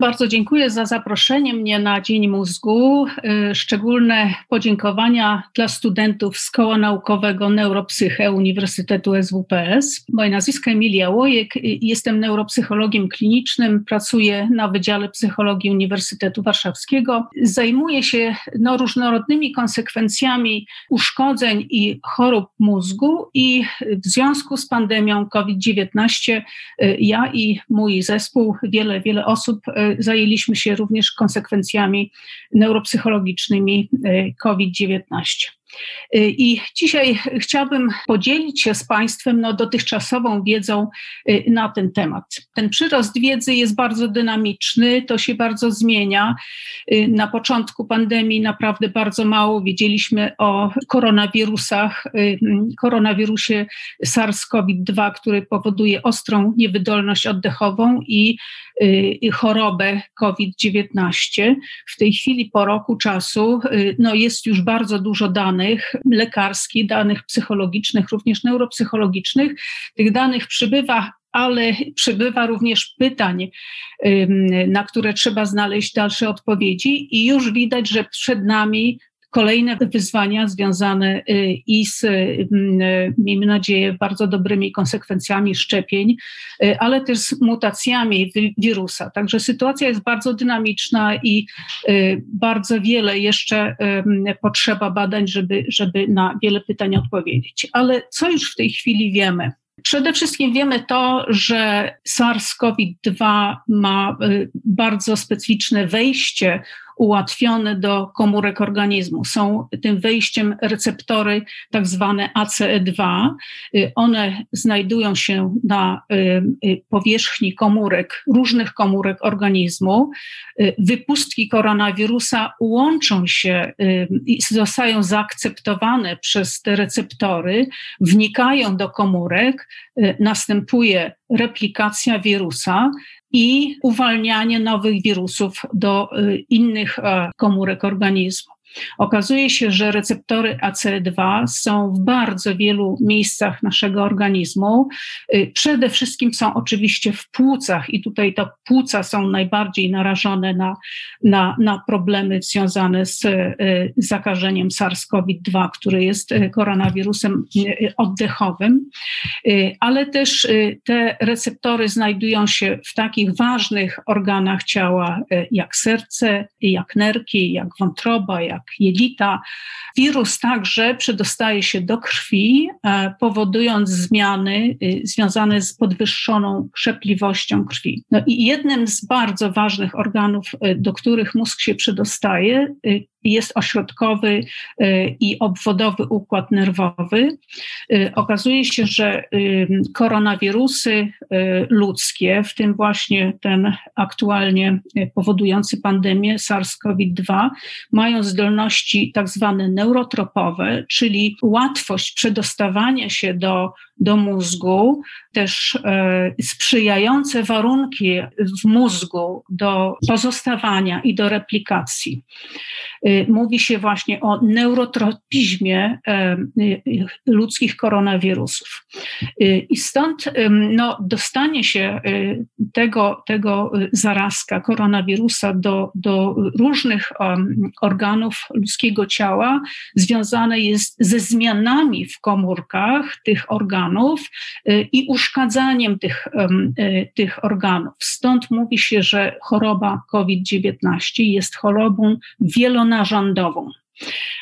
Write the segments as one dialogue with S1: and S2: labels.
S1: Bardzo dziękuję za zaproszenie mnie na Dzień Mózgu. Y, szczególne podziękowania dla studentów z Koła Naukowego Neuropsyche Uniwersytetu SWPS. Moje nazwisko Emilia Łojek, y, jestem neuropsychologiem klinicznym, pracuję na Wydziale Psychologii Uniwersytetu Warszawskiego. Zajmuję się no, różnorodnymi konsekwencjami uszkodzeń i chorób mózgu i w związku z pandemią COVID-19 y, ja i mój zespół, wiele, wiele osób zajęliśmy się również konsekwencjami neuropsychologicznymi e, COVID-19. Y, I dzisiaj chciałabym podzielić się z Państwem no, dotychczasową wiedzą y, na ten temat. Ten przyrost wiedzy jest bardzo dynamiczny, to się bardzo zmienia. Na początku pandemii naprawdę bardzo mało wiedzieliśmy o koronawirusach, koronawirusie SARS-CoV-2, który powoduje ostrą niewydolność oddechową i chorobę COVID-19. W tej chwili po roku czasu no, jest już bardzo dużo danych, danych lekarskich, danych psychologicznych, również neuropsychologicznych. Tych danych przybywa ale przybywa również pytań, na które trzeba znaleźć dalsze odpowiedzi, i już widać, że przed nami kolejne wyzwania związane y, i z, y, miejmy nadzieję, bardzo dobrymi konsekwencjami szczepień, y, ale też z mutacjami wirusa. Także sytuacja jest bardzo dynamiczna i bardzo wiele jeszcze potrzeba badań, żeby, żeby na wiele pytań odpowiedzieć. Ale co już w tej chwili wiemy? Przede wszystkim wiemy to, że SARS-CoV-2 ma bardzo specyficzne wejście ułatwione do komórek organizmu. Są tym wejściem receptory tak zwane ACE2. Y, one znajdują się na y, y, powierzchni komórek, różnych komórek organizmu. Wypustki koronawirusa łączą się i zostają zaakceptowane przez te receptory, wnikają do komórek, następuje replikacja wirusa i uwalnianie nowych wirusów do y, innych e, komórek organizmu. Okazuje się, że receptory ACE2 są w bardzo wielu miejscach naszego organizmu. Y, przede wszystkim są oczywiście w płucach, i tutaj te płuca są najbardziej narażone na, na, na problemy związane z y, zakażeniem SARS-CoV-2, który jest y, koronawirusem oddechowym, ale też te receptory znajdują się w takich ważnych organach ciała jak serce, jak nerki, jak wątroba, jak jak jelita. Wirus także przedostaje się do krwi, e, powodując zmiany y, związane z podwyższoną krzepliwością krwi. No i jednym z bardzo ważnych organów, y, do których mózg się przedostaje, y, jest ośrodkowy y, i obwodowy układ nerwowy. Y, okazuje się, że y, koronawirusy ludzkie, w tym właśnie ten aktualnie powodujący pandemię SARS-CoV-2, mają zdolności tak zwane neurotropowe, czyli łatwość przedostawania się do do mózgu, też e, sprzyjające warunki w mózgu do pozostawania i do replikacji. E, mówi się właśnie o neurotropizmie e, ludzkich koronawirusów. I stąd no, dostanie się tego, tego zarazka koronawirusa do, do różnych organów ludzkiego ciała związane jest ze zmianami w komórkach tych organów organów y, i uszkadzaniem tych, y, tych organów. Stąd mówi się, że choroba COVID-19 jest chorobą wielonarządową.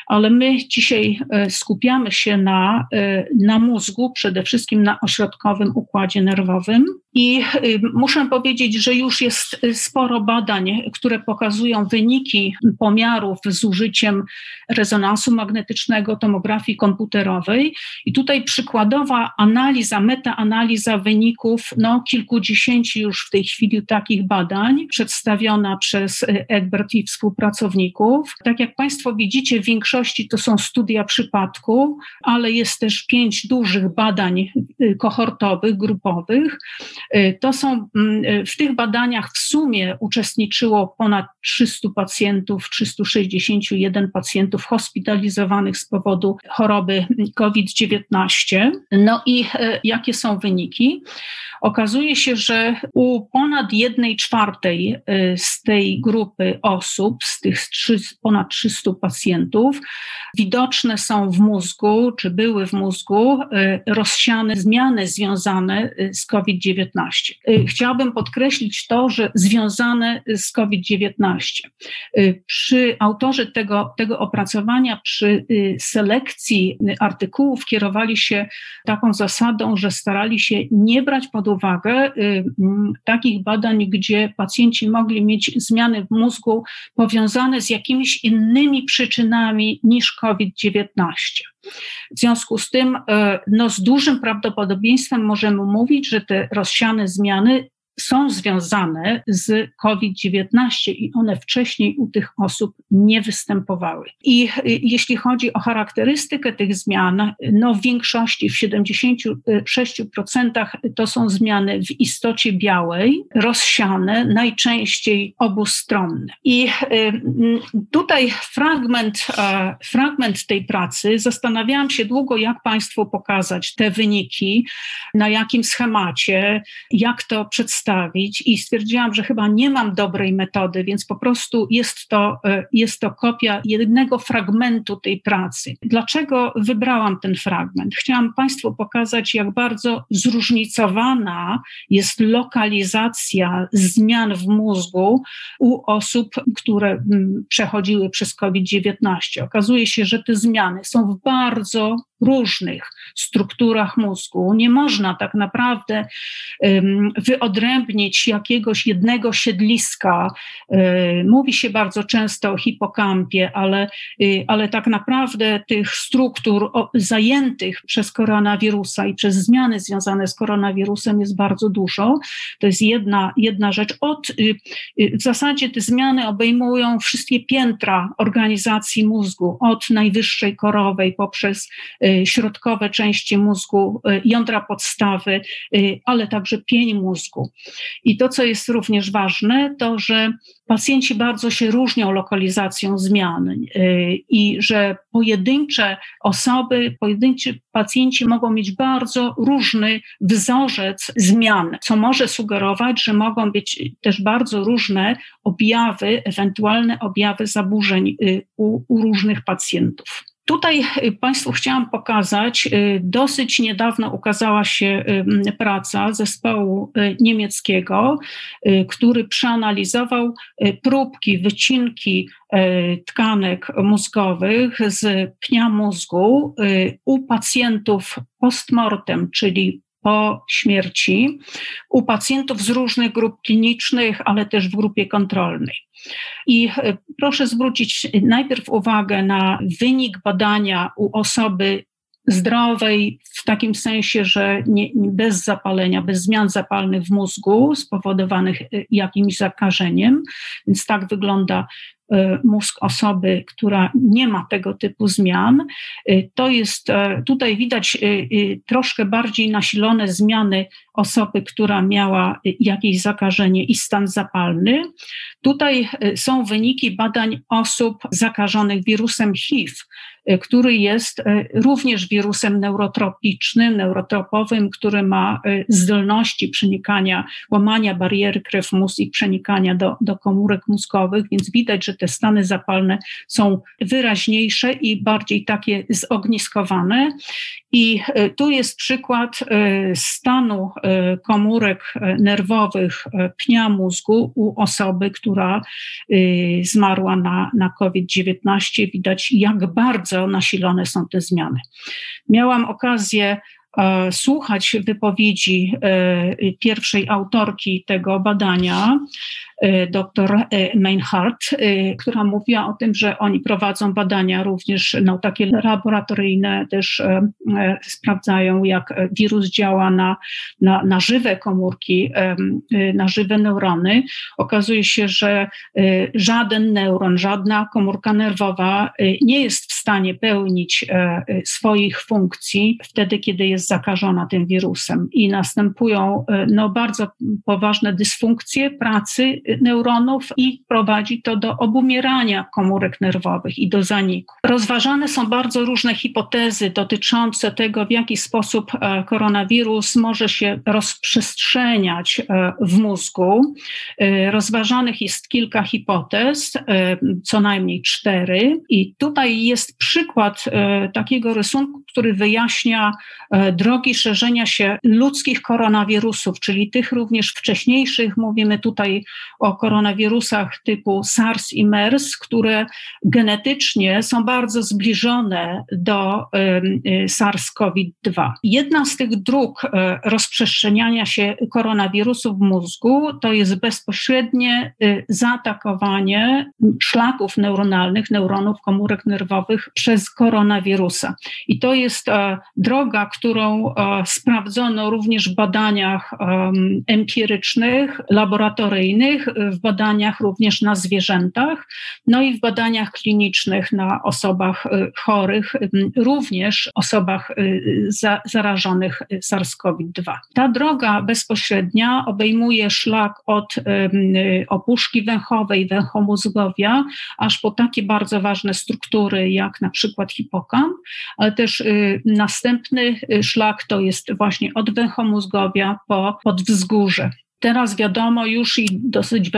S1: Ale my dzisiaj e, skupiamy się na, e, na mózgu, przede wszystkim na ośrodkowym układzie nerwowym. I e, muszę powiedzieć, że już jest sporo badań, które pokazują wyniki pomiarów z użyciem rezonansu magnetycznego, tomografii komputerowej. I tutaj przykładowa analiza, metaanaliza wyników no, kilkudziesięciu już w tej chwili takich badań, przedstawiona przez Egbert i współpracowników. Tak jak Państwo widzicie, w większości to są studia przypadku, ale jest też pięć dużych badań y, kohortowych, grupowych, To są mm, w tych badaniach w sumie uczestniczyło ponad 300 pacjentów, 361 pacjentów hospitalizowanych z powodu choroby COVID-19. No i jakie są wyniki? Okazuje się, że u ponad jednej czwartej z tej grupy osób, z tych ponad 300 pacjentów, widoczne są w mózgu, czy były w mózgu y, rozsiane zmiany związane y, z COVID-19. Y, chciałabym podkreślić to, że związane z COVID-19. Przy autorze tego, tego opracowania, przy selekcji artykułów kierowali się taką zasadą, że starali się nie brać pod uwagę takich badań, gdzie pacjenci mogli mieć zmiany w mózgu powiązane z jakimiś innymi przyczynami niż COVID-19. W związku z tym, e, no, z dużym prawdopodobieństwem możemy mówić, że te rozsiane zmiany są związane z COVID-19 i one wcześniej u tych osób nie występowały. I y, jeśli chodzi o charakterystykę tych zmian, no w większości, w 76% to są zmiany w istocie białej, rozsiane, najczęściej obustronne. I y, tutaj fragment, e, fragment tej pracy, zastanawiałam się długo, jak Państwu pokazać te wyniki, na jakim schemacie, jak to przedstawić przedstawić i stwierdziłam, że chyba nie mam dobrej metody, więc po prostu jest to, e, jest to kopia jednego fragmentu tej pracy. Dlaczego wybrałam ten fragment? Chciałam Państwu pokazać, jak bardzo zróżnicowana jest lokalizacja zmian w mózgu u osób, które mm, przechodziły przez COVID-19. Okazuje się, że te zmiany są w bardzo różnych strukturach mózgu. Nie można tak naprawdę wyodrębnić jakiegoś jednego siedliska. Um, mówi się bardzo często o hipokampie, ale, um, ale tak naprawdę tych struktur zajętych przez koronawirusa i przez zmiany związane z koronawirusem jest bardzo dużo. To jest jedna, jedna rzecz. Od, y, y, w zasadzie te zmiany obejmują wszystkie piętra organizacji mózgu, od najwyższej korowej poprzez y, Y, środkowe części mózgu, y, jądra podstawy, y, ale także pień mózgu. I to, co jest również ważne, to, że pacjenci bardzo się różnią lokalizacją zmian i że pojedyncze osoby, pojedynczy pacjenci mogą mieć bardzo różny wzorzec zmian, co może sugerować, że mogą być też bardzo różne objawy, ewentualne objawy zaburzeń u, u różnych pacjentów. Tutaj y, Państwu chciałam pokazać, y, dosyć niedawno ukazała się y, praca zespołu niemieckiego, który przeanalizował próbki, wycinki tkanek mózgowych z pnia mózgu u pacjentów postmortem, czyli po śmierci u pacjentów z różnych grup klinicznych, ale też w grupie kontrolnej. I e, proszę zwrócić najpierw uwagę na wynik badania u osoby zdrowej, w takim sensie, że nie, bez zapalenia, bez zmian zapalnych w mózgu spowodowanych e, jakimś zakażeniem. Więc tak wygląda mózg osoby, która nie ma tego typu zmian. E, to jest, e, tutaj widać troszkę bardziej nasilone zmiany osoby, która miała jakieś zakażenie i stan zapalny. Tutaj są wyniki badań osób zakażonych wirusem HIV, który jest również wirusem neurotropicznym, neurotropowym, który ma zdolności przenikania, łamania bariery krew-mózg i przenikania do, do komórek mózgowych, więc widać, że te stany zapalne są wyraźniejsze i bardziej takie zogniskowane. I tu jest przykład stanu komórek nerwowych pnia mózgu u osoby, która zmarła na, na COVID-19. Widać, jak bardzo nasilone są te zmiany. Miałam okazję słuchać wypowiedzi pierwszej autorki tego badania, dr Meinhardt, która mówiła o tym, że oni prowadzą badania również no, takie laboratoryjne, też sprawdzają, jak wirus działa na, na, na żywe komórki, na żywe neurony. Okazuje się, że żaden neuron, żadna komórka nerwowa nie jest w stanie pełnić swoich funkcji wtedy, kiedy jest zakażona tym wirusem i następują no, bardzo poważne dysfunkcje pracy neuronów i prowadzi to do obumierania komórek nerwowych i do zaniku. Rozważane są bardzo różne hipotezy dotyczące tego, w jaki sposób e, koronawirus może się rozprzestrzeniać e, w mózgu. E, rozważanych jest kilka hipotez, co najmniej cztery, i tutaj jest przykład takiego rysunku, który wyjaśnia drogi szerzenia się ludzkich koronawirusów, czyli tych również wcześniejszych. Mówimy tutaj o koronawirusach typu SARS i MERS, które genetycznie są bardzo zbliżone do y, SARS-CoV-2. Jedna z tych dróg rozprzestrzeniania się koronawirusów w mózgu to jest bezpośrednie zaatakowanie szlaków neuronalnych, neuronów komórek nerwowych przez koronawirusa. I to jest droga, którą sprawdzono również w badaniach empirycznych, laboratoryjnych, w badaniach również na zwierzętach, no i w badaniach klinicznych na osobach y, chorych, również osobach za, zarażonych SARS-CoV-2. Ta droga bezpośrednia obejmuje szlak od opuszki węchowej, węchomózgowia, aż po takie bardzo ważne struktury jak na przykład hipokamp, ale też następny szlak to jest właśnie od węchomózgowia po podwzgórze. Teraz wiadomo już i dosyć,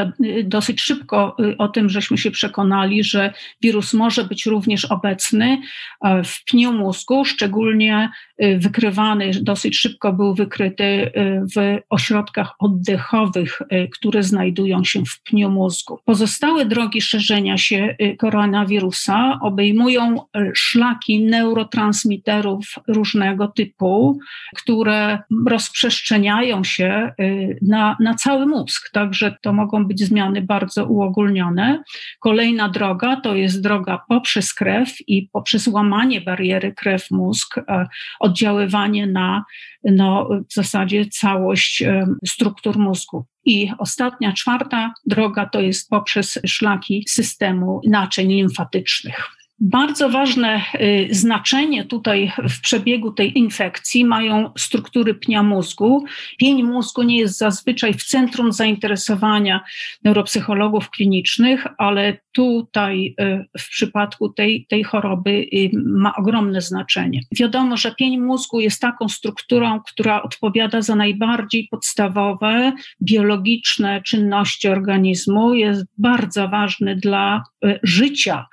S1: dosyć szybko y, o tym, żeśmy się przekonali, że wirus może być również obecny e, w pniu mózgu, szczególnie y, wykrywany, dosyć szybko był wykryty y, w ośrodkach oddechowych, które znajdują się w pniu mózgu. Pozostałe drogi szerzenia się koronawirusa obejmują szlaki neurotransmiterów różnego typu, które rozprzestrzeniają się na na, cały mózg, także to mogą być zmiany bardzo uogólnione. Kolejna droga to jest droga poprzez krew i poprzez łamanie bariery krew-mózg, e, oddziaływanie na no, w zasadzie całość e, struktur mózgu. I ostatnia, czwarta droga to jest poprzez szlaki systemu naczyń limfatycznych. Bardzo ważne y, znaczenie tutaj w przebiegu tej infekcji mają struktury pnia mózgu. Pień mózgu nie jest zazwyczaj w centrum zainteresowania neuropsychologów klinicznych, ale tutaj y, w przypadku tej, tej choroby y, ma ogromne znaczenie. Wiadomo, że pień mózgu jest taką strukturą, która odpowiada za najbardziej podstawowe biologiczne czynności organizmu, jest bardzo ważny dla życia,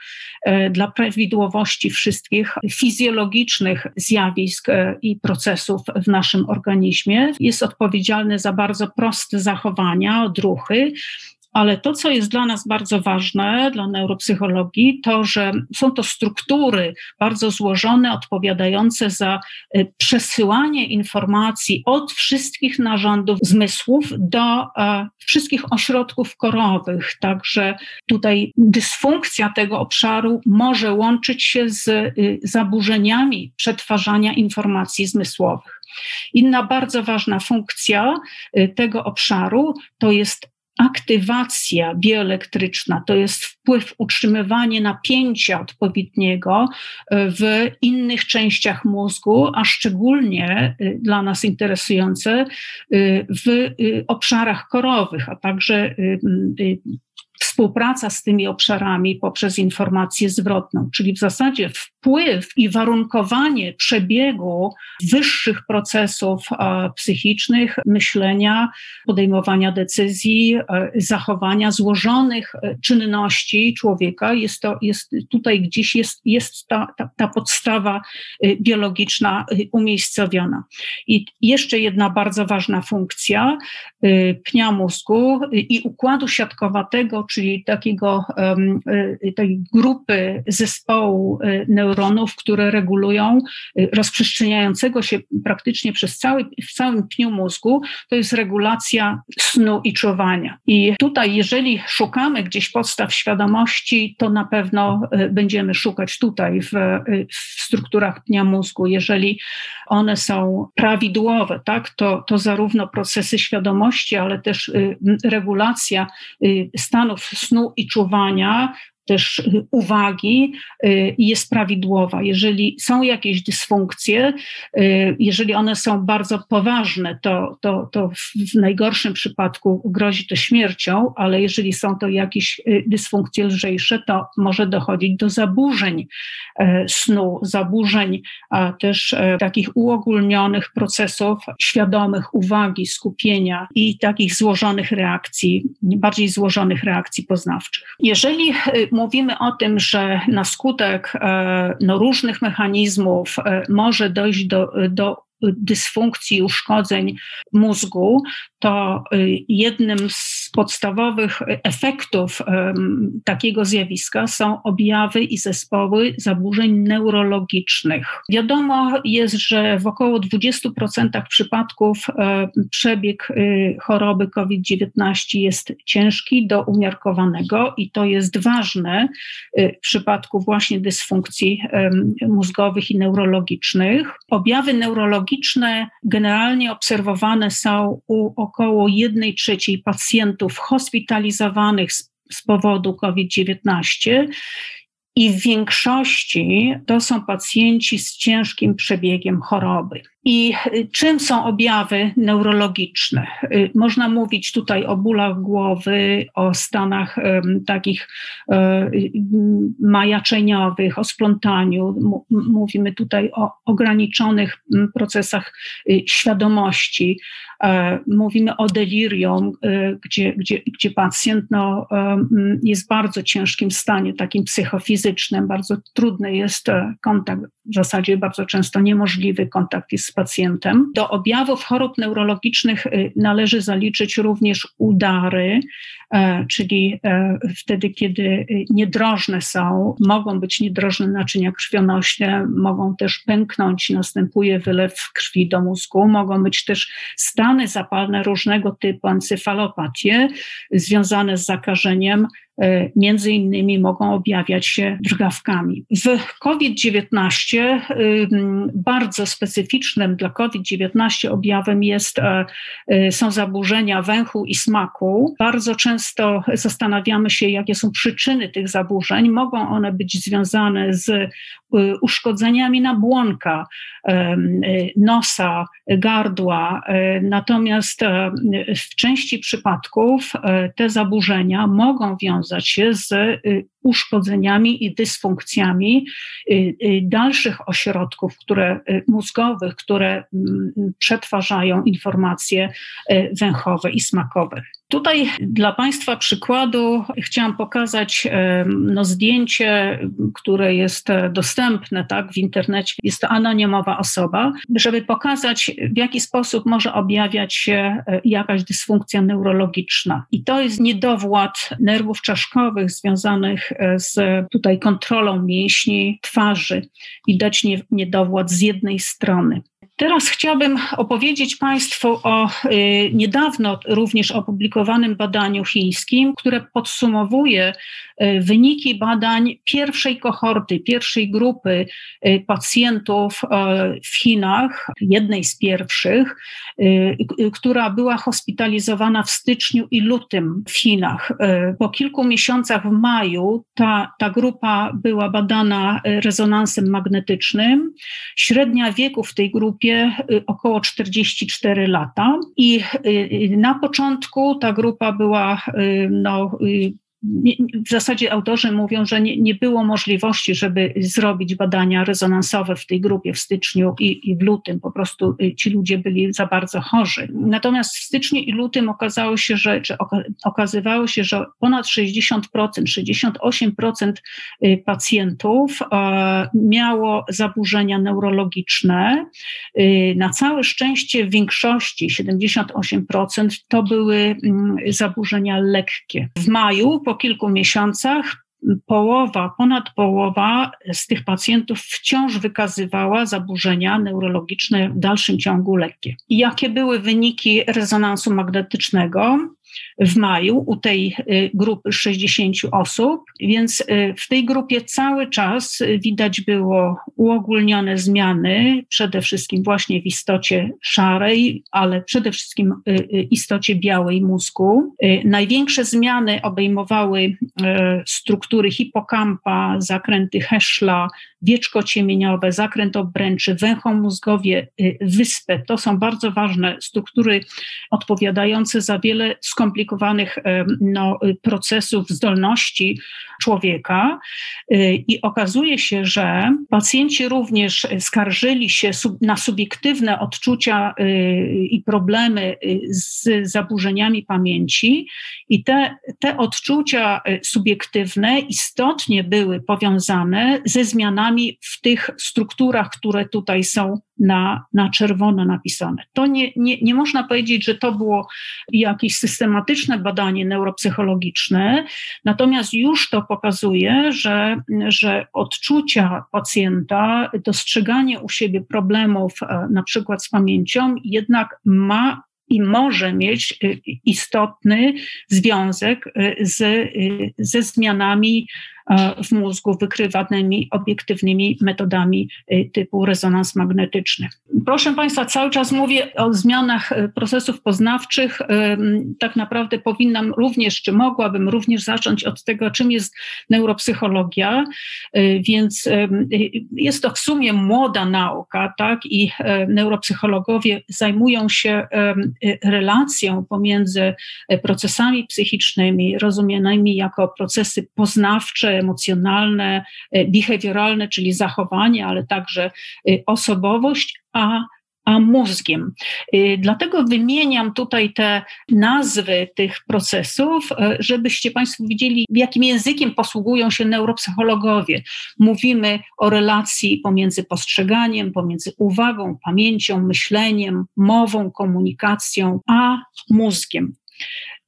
S1: dla prawidłowości wszystkich fizjologicznych zjawisk e, i procesów w naszym organizmie. Jest odpowiedzialny za bardzo proste zachowania, odruchy, ale to, co jest dla nas bardzo ważne, dla neuropsychologii, to, że są to struktury bardzo złożone, odpowiadające za e, przesyłanie informacji od wszystkich narządów zmysłów do e, wszystkich ośrodków korowych. Także tutaj dysfunkcja tego obszaru może łączyć się z e, zaburzeniami przetwarzania informacji zmysłowych. Inna bardzo ważna funkcja tego obszaru to jest aktywacja bioelektryczna, to jest wpływ, utrzymywanie napięcia odpowiedniego e, w innych częściach mózgu, a szczególnie e, dla nas interesujące e, w obszarach korowych, a także współpraca z tymi obszarami poprzez informację zwrotną, czyli w zasadzie wpływ i warunkowanie przebiegu wyższych procesów e, psychicznych, myślenia, podejmowania decyzji, e, zachowania złożonych e, czynności człowieka. Jest to, jest tutaj gdzieś jest, jest ta, ta, ta podstawa biologiczna umiejscowiona. I jeszcze jedna bardzo ważna funkcja pnia mózgu i układu siatkowatego, czyli takiego, tej grupy zespołu neuro neuronów, które regulują rozprzestrzeniającego się praktycznie przez cały, w całym pniu mózgu, to jest regulacja snu i czuwania. I tutaj, jeżeli szukamy gdzieś podstaw świadomości, to na pewno będziemy szukać tutaj w, w strukturach pnia mózgu. Jeżeli one są prawidłowe, tak, to, to zarówno procesy świadomości, ale też regulacja stanów snu i czuwania też y, uwagi y, jest prawidłowa. Jeżeli są jakieś dysfunkcje, y, jeżeli one są bardzo poważne, to, to, to w najgorszym przypadku grozi to śmiercią, ale jeżeli są to jakieś dysfunkcje lżejsze, to może dochodzić do zaburzeń snu, zaburzeń, a też takich uogólnionych procesów świadomych uwagi, skupienia i takich złożonych reakcji, bardziej złożonych reakcji poznawczych. Jeżeli mówimy o tym, że na skutek e, no, różnych mechanizmów e, może dojść do, do dysfunkcji, uszkodzeń mózgu, to y, jednym z podstawowych efektów takiego zjawiska są objawy i zespoły zaburzeń neurologicznych. Wiadomo jest, że w około 20% przypadków e, przebieg y, choroby COVID-19 jest ciężki do umiarkowanego i to jest ważne y, w przypadku właśnie dysfunkcji mózgowych i neurologicznych. Objawy neurologiczne generalnie obserwowane są u około 1 trzeciej pacjentów hospitalizowanych z, z powodu COVID-19 i w większości to są pacjenci z ciężkim przebiegiem choroby. I y, czym są objawy neurologiczne? Y, można mówić tutaj o bólach głowy, o stanach um, takich um, majaczeniowych, o splątaniu. M mówimy tutaj o ograniczonych procesach świadomości. E, mówimy o delirium, e, gdzie, gdzie, gdzie pacjent no, jest w bardzo ciężkim stanie, takim psychofizycznym. Bardzo trudny jest kontakt, w zasadzie bardzo często niemożliwy kontakt jest z pacjentem. Do objawów chorób neurologicznych y, należy zaliczyć również udary, e, czyli e, wtedy, kiedy y, niedrożne są, mogą być niedrożne naczynia krwionośne, mogą też pęknąć, następuje wylew krwi do mózgu, mogą być też stany zapalne różnego typu, encefalopatie związane z zakażeniem między innymi mogą objawiać się drgawkami. W COVID-19 bardzo specyficznym dla COVID-19 objawem jest, e, e, są zaburzenia węchu i smaku. Bardzo często zastanawiamy się, jakie są przyczyny tych zaburzeń. Mogą one być związane z uszkodzeniami nabłonka, nosa, gardła. Natomiast w części przypadków te zaburzenia mogą wiązać wiązać się z y, uszkodzeniami i dysfunkcjami y, y, dalszych ośrodków które, mózgowych, które mm, przetwarzają informacje węchowe i smakowe. Tutaj dla Państwa przykładu chciałam pokazać no, zdjęcie, które jest dostępne tak, w internecie. Jest to anonimowa osoba, żeby pokazać, w jaki sposób może objawiać się e, jakaś dysfunkcja neurologiczna. I to jest niedowład nerwów czaszkowych związanych e, z tutaj kontrolą mięśni twarzy. Widać niedowład z jednej strony. Teraz chciałabym opowiedzieć Państwu o y, niedawno również opublikowanym badaniu chińskim, które podsumowuje wyniki badań pierwszej kohorty, pierwszej grupy y, pacjentów w Chinach, jednej z pierwszych, która była hospitalizowana w styczniu i lutym w Chinach. Po kilku miesiącach w maju ta, ta grupa była badana rezonansem magnetycznym. Średnia wieku w tej grupie około 44 lata i na początku ta grupa była no, w zasadzie autorzy mówią, że nie, nie, było możliwości, żeby zrobić badania rezonansowe w tej grupie w styczniu i, i, w lutym. Po prostu y, ci ludzie byli za bardzo chorzy. Natomiast w styczniu i lutym okazało się, że, okazywało się, że ponad 60%, 68% y, pacjentów miało zaburzenia neurologiczne. Y, na całe szczęście w większości, 78%, to były mm, zaburzenia lekkie. W maju po kilku miesiącach połowa, ponad połowa z tych pacjentów wciąż wykazywała zaburzenia neurologiczne w dalszym ciągu lekkie. Jakie były wyniki rezonansu magnetycznego? W maju u tej y, grupy 60 osób, więc y, w tej grupie cały czas widać było uogólnione zmiany, przede wszystkim właśnie w istocie szarej, ale przede wszystkim y, istocie białej mózgu. Największe zmiany obejmowały struktury hipokampa, zakręty Heschla, wieczko ciemieniowe, zakręt obręczy, węchomózgowie, wyspę. To są bardzo ważne struktury odpowiadające za wiele skomplikowanych no, procesów zdolności człowieka. Y, I okazuje się, że pacjenci również skarżyli się na subiektywne odczucia y, i problemy y, z zaburzeniami pamięci, i te, te odczucia subiektywne istotnie były powiązane ze zmianami w tych strukturach, które tutaj są na, na czerwono napisane. To nie, nie, nie można powiedzieć, że to było jakieś systematyczne badanie neuropsychologiczne, natomiast już to pokazuje, że, że odczucia pacjenta, dostrzeganie u siebie problemów, e, na przykład z pamięcią, jednak ma i może mieć e, istotny związek e, z, ze zmianami w mózgu wykrywanymi obiektywnymi metodami e, typu rezonans magnetyczny. Proszę Państwa, cały czas mówię o zmianach e, procesów poznawczych. Tak naprawdę powinnam również, czy mogłabym również zacząć od tego, czym jest neuropsychologia, więc jest to w sumie młoda nauka, tak, i neuropsychologowie zajmują się relacją pomiędzy procesami psychicznymi, rozumianymi jako procesy poznawcze, emocjonalne, e, behawioralne, czyli zachowanie, ale także e, osobowość, a a mózgiem. E, dlatego wymieniam tutaj te nazwy tych procesów, żebyście Państwo widzieli, jakim językiem posługują się neuropsychologowie. Mówimy o relacji pomiędzy postrzeganiem, pomiędzy uwagą, pamięcią, myśleniem, mową, komunikacją, a mózgiem.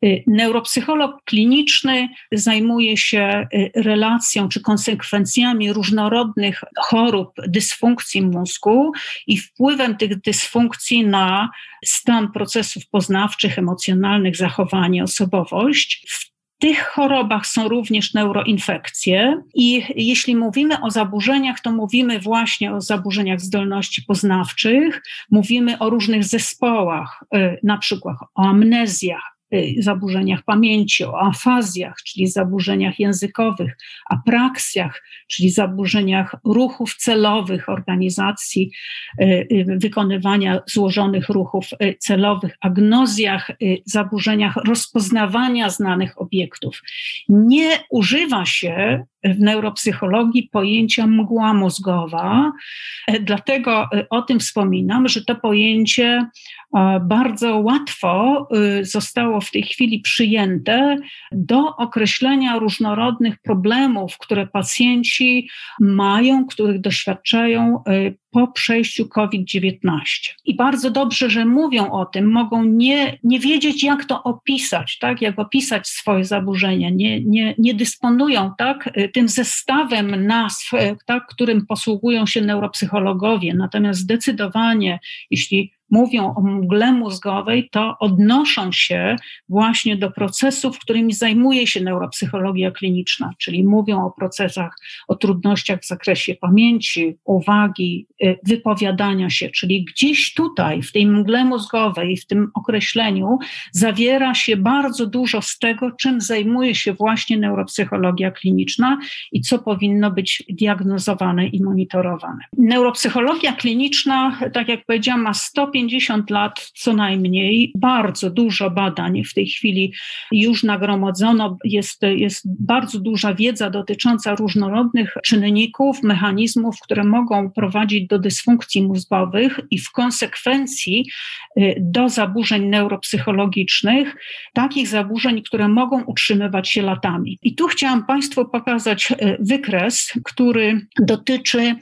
S1: Y, neuropsycholog kliniczny zajmuje się y, relacją czy konsekwencjami różnorodnych chorób, dysfunkcji mózgu i wpływem tych dysfunkcji na stan procesów poznawczych, emocjonalnych, zachowanie, osobowość. W tych chorobach są również neuroinfekcje, i jeśli mówimy o zaburzeniach, to mówimy właśnie o zaburzeniach zdolności poznawczych, mówimy o różnych zespołach, y, na przykład o amnezjach, zaburzeniach pamięci, o afazjach, czyli zaburzeniach językowych, apraksjach, czyli zaburzeniach ruchów celowych, organizacji y, y, wykonywania złożonych ruchów celowych, agnozjach, zaburzeniach rozpoznawania znanych obiektów. Nie używa się w neuropsychologii pojęcia mgła mózgowa. Dlatego o tym wspominam, że to pojęcie bardzo łatwo zostało w tej chwili przyjęte do określenia różnorodnych problemów, które pacjenci mają, których doświadczają po przejściu COVID-19. I bardzo dobrze, że mówią o tym, mogą nie, nie wiedzieć, jak to opisać, tak? jak opisać swoje zaburzenia, nie, nie, nie dysponują tak? tym zestawem nazw, tak? którym posługują się neuropsychologowie. Natomiast zdecydowanie, jeśli mówią o mgle mózgowej, to odnoszą się właśnie do procesów, którymi zajmuje się neuropsychologia kliniczna, czyli mówią o procesach, o trudnościach w zakresie pamięci, uwagi, y, wypowiadania się, czyli gdzieś tutaj, w tej mgle mózgowej, w tym określeniu, zawiera się bardzo dużo z tego, czym zajmuje się właśnie neuropsychologia kliniczna i co powinno być diagnozowane i monitorowane. Neuropsychologia kliniczna, tak jak powiedziałam, ma stopień 50 lat co najmniej. Bardzo dużo badań w tej chwili już nagromadzono. Jest, jest bardzo duża wiedza dotycząca różnorodnych czynników, mechanizmów, które mogą prowadzić do dysfunkcji mózgowych i w konsekwencji y, do zaburzeń neuropsychologicznych, takich zaburzeń, które mogą utrzymywać się latami. I tu chciałam Państwu pokazać y, wykres, który dotyczy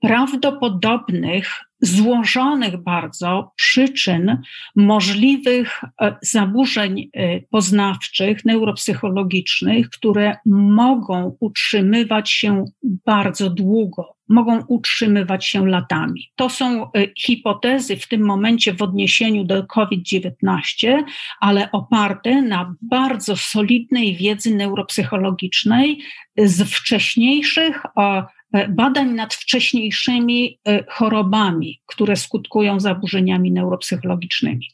S1: prawdopodobnych, złożonych bardzo przyczyn możliwych e, zaburzeń e, poznawczych, neuropsychologicznych, które mogą utrzymywać się bardzo długo, mogą utrzymywać się latami. To są e, hipotezy w tym momencie w odniesieniu do COVID-19, ale oparte na bardzo solidnej wiedzy neuropsychologicznej z wcześniejszych badań nad wcześniejszymi e, chorobami, które skutkują zaburzeniami neuropsychologicznymi.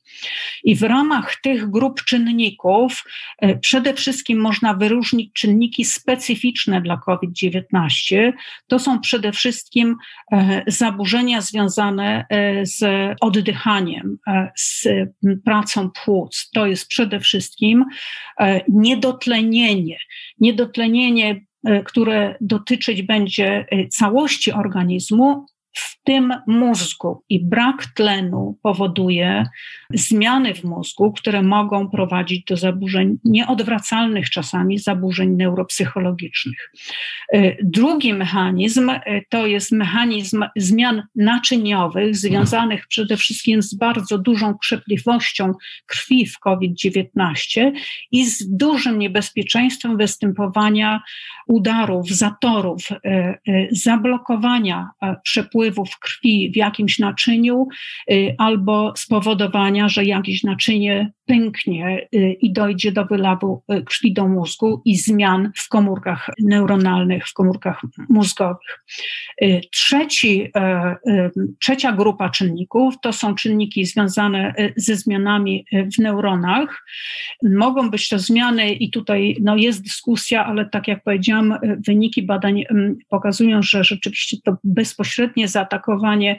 S1: I w ramach tych grup czynników e, przede wszystkim można wyróżnić czynniki specyficzne dla COVID-19. To są przede wszystkim zaburzenia związane z oddychaniem, z pracą płuc. To jest przede wszystkim niedotlenienie. Niedotlenienie E, które dotyczyć będzie e, całości organizmu, w tym mózgu i brak tlenu powoduje zmiany w mózgu, które mogą prowadzić do zaburzeń nieodwracalnych czasami, zaburzeń neuropsychologicznych. E, drugi mechanizm e, to jest mechanizm zmian naczyniowych związanych przede wszystkim z bardzo dużą krzepliwością krwi w COVID-19 i z dużym niebezpieczeństwem występowania udarów, zatorów, e, zablokowania przepływów krwi w jakimś naczyniu albo spowodowania, że jakieś naczynie pęknie y, i dojdzie do wylawu y, krwi do mózgu i zmian w komórkach neuronalnych, w komórkach mózgowych. Y, trzeci, e, trzecia grupa czynników to są czynniki związane ze zmianami w neuronach. Mogą być to zmiany i tutaj no, jest dyskusja, ale tak jak powiedziałam, wyniki badań pokazują, że rzeczywiście to bezpośrednie zaatakowanie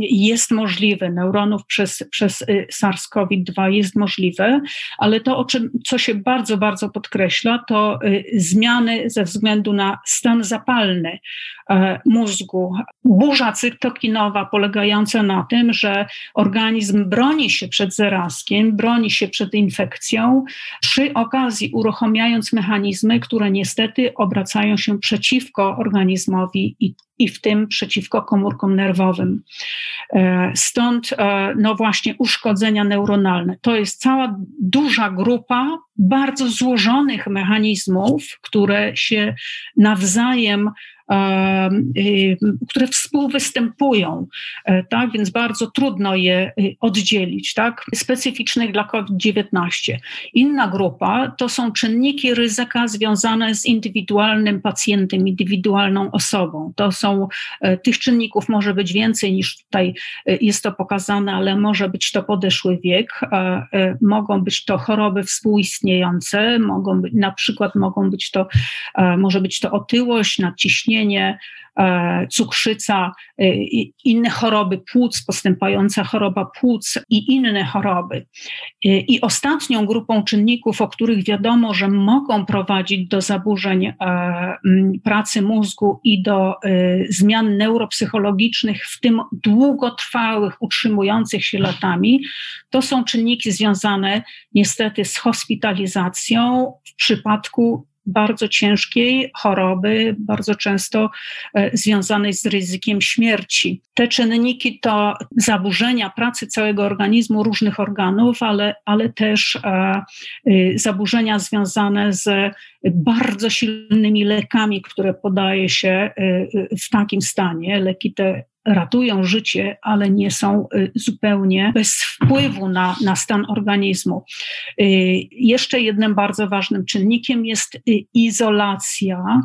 S1: jest możliwe neuronów przez, przez SARS-CoV-2 jest możliwe, ale to, o czym, co się bardzo, bardzo podkreśla, to y, zmiany ze względu na stan zapalny e, mózgu. Burza cytokinowa polegająca na tym, że organizm broni się przed zarazkiem, broni się przed infekcją, przy okazji uruchamiając mechanizmy, które niestety obracają się przeciwko organizmowi i i w tym przeciwko komórkom nerwowym. E, stąd, e, no właśnie, uszkodzenia neuronalne. To jest cała duża grupa bardzo złożonych mechanizmów, które się nawzajem które współwystępują, e, tak? Więc bardzo trudno je y, oddzielić, tak? Specyficznych dla COVID-19. Inna grupa to są czynniki ryzyka związane z indywidualnym pacjentem, indywidualną osobą. To są, e, tych czynników może być więcej niż tutaj e, jest to pokazane, ale może być to podeszły wiek, mogą być to choroby współistniejące, mogą być, na przykład mogą być to, może być to otyłość, nadciśnienie, e, cukrzyca, e, inne choroby płuc, postępująca choroba płuc i inne choroby. E, I ostatnią grupą czynników, o których wiadomo, że mogą prowadzić do zaburzeń pracy mózgu i do zmian neuropsychologicznych, w tym długotrwałych, utrzymujących się latami, to są czynniki związane niestety z hospitalizacją w przypadku bardzo ciężkiej choroby, bardzo często e, związanej z ryzykiem śmierci. Te czynniki to zaburzenia pracy całego organizmu, różnych organów, ale, ale też e, y, zaburzenia związane z bardzo silnymi lekami, które podaje się w takim stanie. Leki te ratują życie, ale nie są y, zupełnie bez wpływu na, na stan organizmu. Y, jeszcze jednym bardzo ważnym czynnikiem jest y, izolacja,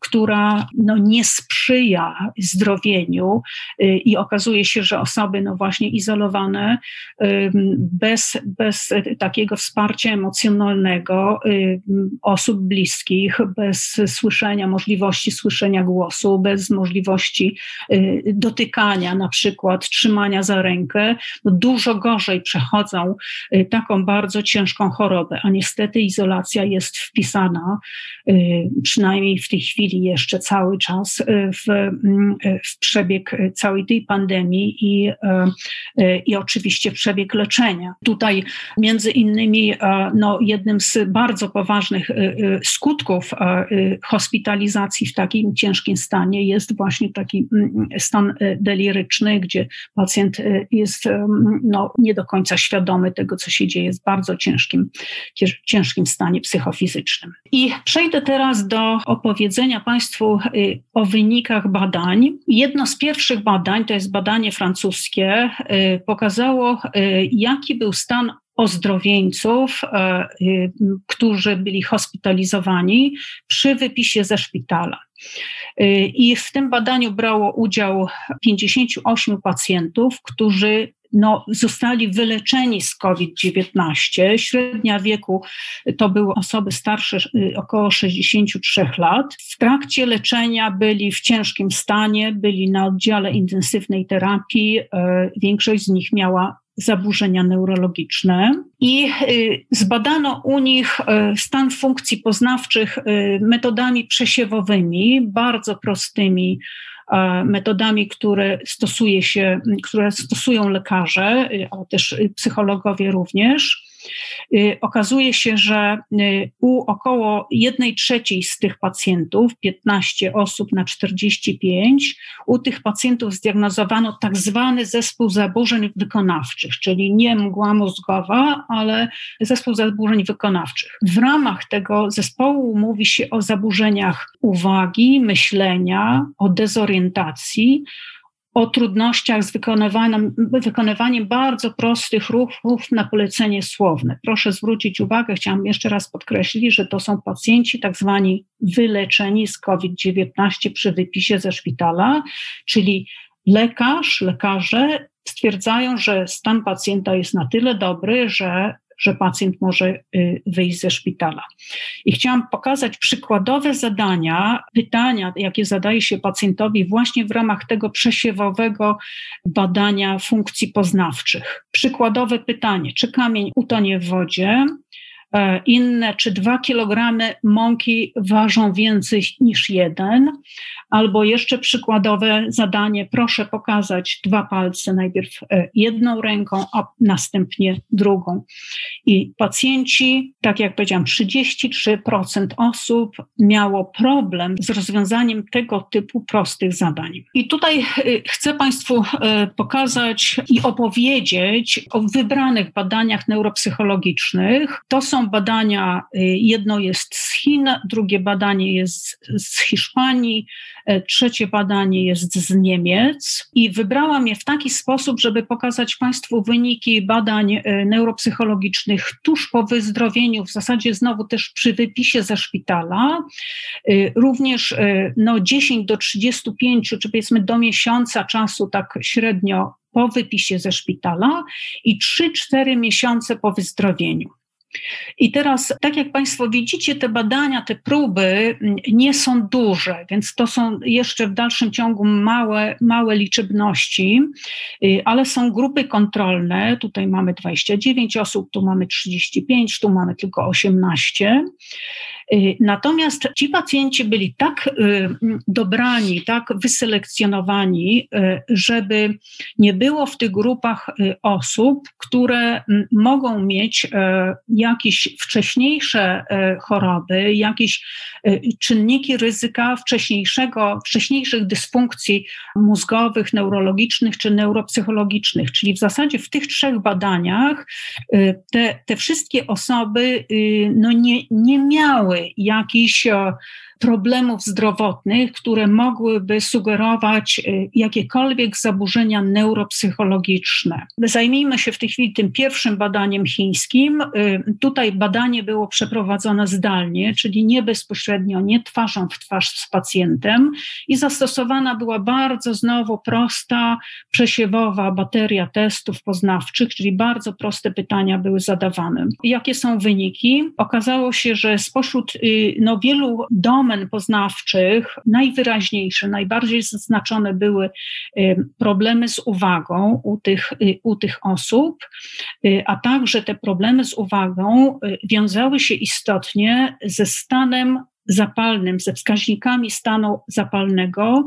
S1: która no, nie sprzyja zdrowieniu i okazuje się, że osoby no właśnie izolowane bez, bez takiego wsparcia emocjonalnego osób bliskich, bez słyszenia, możliwości słyszenia głosu, bez możliwości dotykania, na przykład trzymania za rękę, no dużo gorzej przechodzą taką bardzo ciężką chorobę, a niestety izolacja jest wpisana, przynajmniej w tej chwili jeszcze cały czas, w, mm, w przebieg całej tej pandemii i, i oczywiście w przebieg leczenia. Tutaj między innymi no, jednym z bardzo poważnych skutków hospitalizacji w takim ciężkim stanie jest właśnie taki mm, stan deliryczny, gdzie pacjent jest no, nie do końca świadomy tego, co się dzieje, jest w bardzo ciężkim, ciężkim stanie psychofizycznym. I przejdę teraz do opowiedzenia Państwu y, o wynikach badań. Jedno z pierwszych badań, to jest badanie francuskie, y, pokazało, y, jaki był stan ozdrowieńców, którzy byli hospitalizowani przy wypisie ze szpitala. I w tym badaniu brało udział 58 pacjentów, którzy no, zostali wyleczeni z COVID-19. Średnia wieku to były osoby starsze y, około 63 lat. W trakcie leczenia byli w ciężkim stanie, byli na oddziale intensywnej terapii. Y, większość z nich miała zaburzenia neurologiczne i y, zbadano u nich stan funkcji poznawczych metodami przesiewowymi, bardzo prostymi metodami, które stosuje się, które stosują lekarze, ale też psychologowie również. Y, okazuje się, że y, u około 1 trzeciej z tych pacjentów, 15 osób na 45, u tych pacjentów zdiagnozowano tak zwany zespół zaburzeń wykonawczych, czyli nie mgła mózgowa, ale zespół zaburzeń wykonawczych. W ramach tego zespołu mówi się o zaburzeniach uwagi, myślenia, o dezorientacji, o trudnościach z wykonywaniem, wykonywaniem bardzo prostych ruchów na polecenie słowne. Proszę zwrócić uwagę, chciałam jeszcze raz podkreślić, że to są pacjenci tak zwani wyleczeni z COVID-19 przy wypisie ze szpitala, czyli lekarz, lekarze stwierdzają, że stan pacjenta jest na tyle dobry, że że pacjent może y, wyjść ze szpitala. I chciałam pokazać przykładowe zadania, pytania, jakie zadaje się pacjentowi właśnie w ramach tego przesiewowego badania funkcji poznawczych. Przykładowe pytanie, czy kamień utonie w wodzie, inne, czy dwa kilogramy mąki ważą więcej niż jeden, albo jeszcze przykładowe zadanie, proszę pokazać dwa palce, najpierw e, jedną ręką, a następnie drugą. I pacjenci, tak jak powiedziałam, 33% osób miało problem z rozwiązaniem tego typu prostych zadań. I tutaj e, chcę Państwu pokazać i opowiedzieć o wybranych badaniach neuropsychologicznych. To są badania, y, jedno jest z Chin, drugie badanie jest z Hiszpanii, e, trzecie badanie jest z Niemiec i wybrałam je w taki sposób, żeby pokazać Państwu wyniki badań e, neuropsychologicznych tuż po wyzdrowieniu, w zasadzie znowu też przy wypisie ze szpitala. Również no, 10 do 35, czy powiedzmy do miesiąca czasu, tak średnio po wypisie ze szpitala i 3-4 miesiące po wyzdrowieniu. I teraz, tak jak Państwo widzicie, te badania, te próby nie są duże, więc to są jeszcze w dalszym ciągu małe, małe liczebności, y, ale są grupy kontrolne. Tutaj mamy 29 osób, tu mamy 35, tu mamy tylko 18. Y, natomiast ci pacjenci byli tak y, dobrani, tak wyselekcjonowani, y, żeby nie było w tych grupach osób, które mogą mieć jakieś wcześniejsze choroby, jakieś czynniki ryzyka wcześniejszego, wcześniejszych dysfunkcji mózgowych, neurologicznych czy neuropsychologicznych. Czyli w zasadzie w tych trzech badaniach te, te wszystkie osoby no nie, nie miały jakiś e, problemów zdrowotnych, które mogłyby sugerować y, jakiekolwiek zaburzenia neuropsychologiczne. Zajmijmy się w tej chwili tym pierwszym badaniem chińskim. Y, tutaj badanie było przeprowadzone zdalnie, czyli nie bezpośrednio, nie twarzą w twarz z pacjentem i zastosowana była bardzo znowu prosta, przesiewowa bateria testów poznawczych, czyli bardzo proste pytania były zadawane. Jakie są wyniki? Okazało się, że spośród y, no, wielu domów, domen poznawczych najwyraźniejsze, najbardziej zaznaczone były problemy z uwagą u tych, u tych osób, a także te problemy z uwagą wiązały się istotnie ze stanem zapalnym, ze wskaźnikami stanu zapalnego.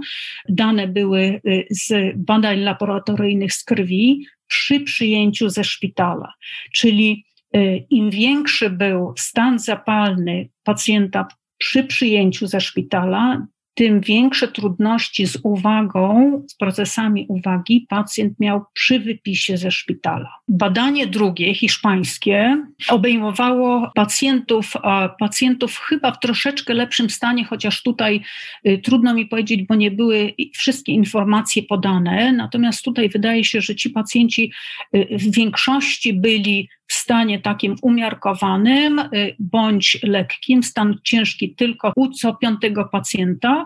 S1: Dane były z badań laboratoryjnych z krwi przy przyjęciu ze szpitala. Czyli y, im większy był stan zapalny pacjenta przy przyjęciu ze szpitala, tym większe trudności z uwagą, z procesami uwagi pacjent miał przy wypisie ze szpitala. Badanie drugie, hiszpańskie, obejmowało pacjentów, pacjentów chyba w troszeczkę lepszym stanie, chociaż tutaj y, trudno mi powiedzieć, bo nie były wszystkie informacje podane. Natomiast tutaj wydaje się, że ci pacjenci y, w większości byli w stanie takim umiarkowanym y, bądź lekkim, stan ciężki tylko u co piątego pacjenta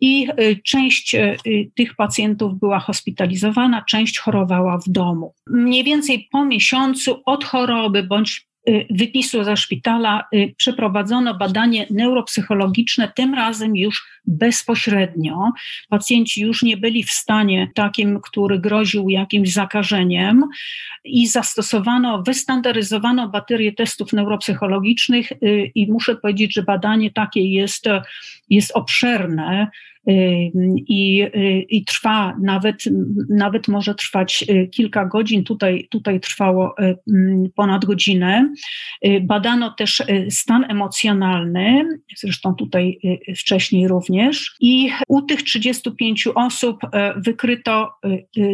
S1: i y, część y, tych pacjentów była hospitalizowana, część chorowała w domu. Mniej więcej po miesiącu od choroby bądź wypisu ze szpitala y, przeprowadzono badanie neuropsychologiczne, tym razem już bezpośrednio. Pacjenci już nie byli w stanie takim, który groził jakimś zakażeniem i zastosowano, wystandaryzowano baterię testów neuropsychologicznych y, i muszę powiedzieć, że badanie takie jest, jest obszerne i, i trwa nawet, nawet może trwać y, kilka godzin. Tutaj, tutaj trwało y, ponad godzinę. Y, badano też stan emocjonalny, zresztą tutaj wcześniej również. I u tych 35 osób wykryto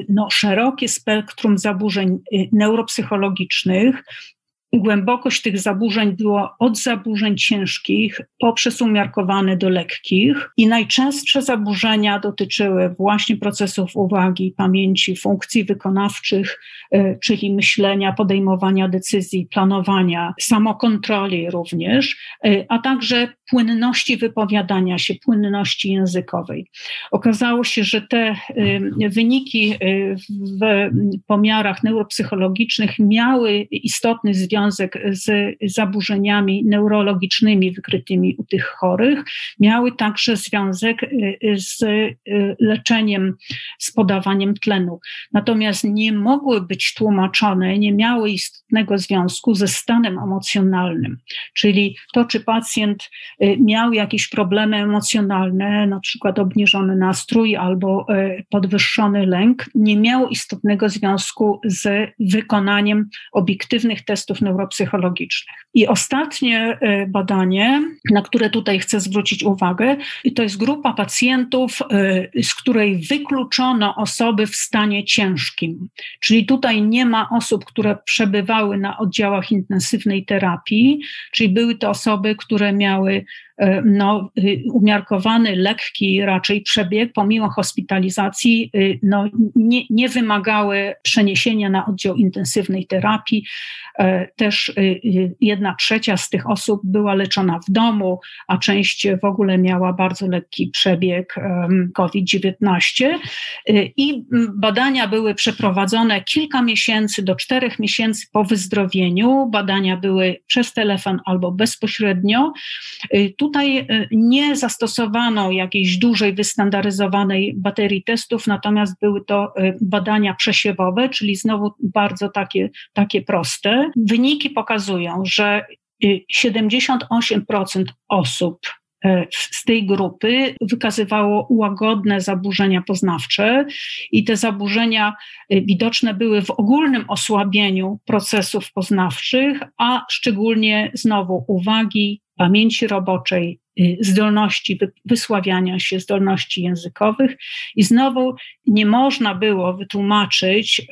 S1: no, szerokie spektrum zaburzeń neuropsychologicznych, Głębokość tych zaburzeń była od zaburzeń ciężkich poprzez umiarkowane do lekkich i najczęstsze zaburzenia dotyczyły właśnie procesów uwagi, pamięci, funkcji wykonawczych, e, czyli myślenia, podejmowania decyzji, planowania, samokontroli również, e, a także płynności wypowiadania się, płynności językowej. Okazało się, że te e, wyniki w pomiarach neuropsychologicznych miały istotny związek związek z zaburzeniami neurologicznymi wykrytymi u tych chorych, miały także związek y, z y, leczeniem, z podawaniem tlenu. Natomiast nie mogły być tłumaczone, nie miały istotnego związku ze stanem emocjonalnym, czyli to, czy pacjent y, miał jakieś problemy emocjonalne, na przykład obniżony nastrój albo podwyższony lęk, nie miało istotnego związku z wykonaniem obiektywnych testów neuropsychologicznych. I ostatnie e, badanie, na które tutaj chcę zwrócić uwagę, to jest grupa pacjentów, e, z której wykluczono osoby w stanie ciężkim. Czyli tutaj nie ma osób, które przebywały na oddziałach intensywnej terapii, czyli były to osoby, które miały no, y, umiarkowany, lekki raczej przebieg, pomimo hospitalizacji, y, no, nie, nie wymagały przeniesienia na oddział intensywnej terapii. E, też y, jedna trzecia z tych osób była leczona w domu, a część w ogóle miała bardzo lekki przebieg COVID-19. I badania były przeprowadzone kilka miesięcy do czterech miesięcy po wyzdrowieniu. Badania były przez telefon albo bezpośrednio. Tu Tutaj y, nie zastosowano jakiejś dużej, wystandaryzowanej baterii testów, natomiast były to y, badania przesiewowe, czyli znowu bardzo takie, takie proste. Wyniki pokazują, że 78% y, osób z tej grupy wykazywało łagodne zaburzenia poznawcze i te zaburzenia widoczne były w ogólnym osłabieniu procesów poznawczych, a szczególnie znowu uwagi, pamięci roboczej, y, zdolności wysławiania się, zdolności językowych. I znowu nie można było wytłumaczyć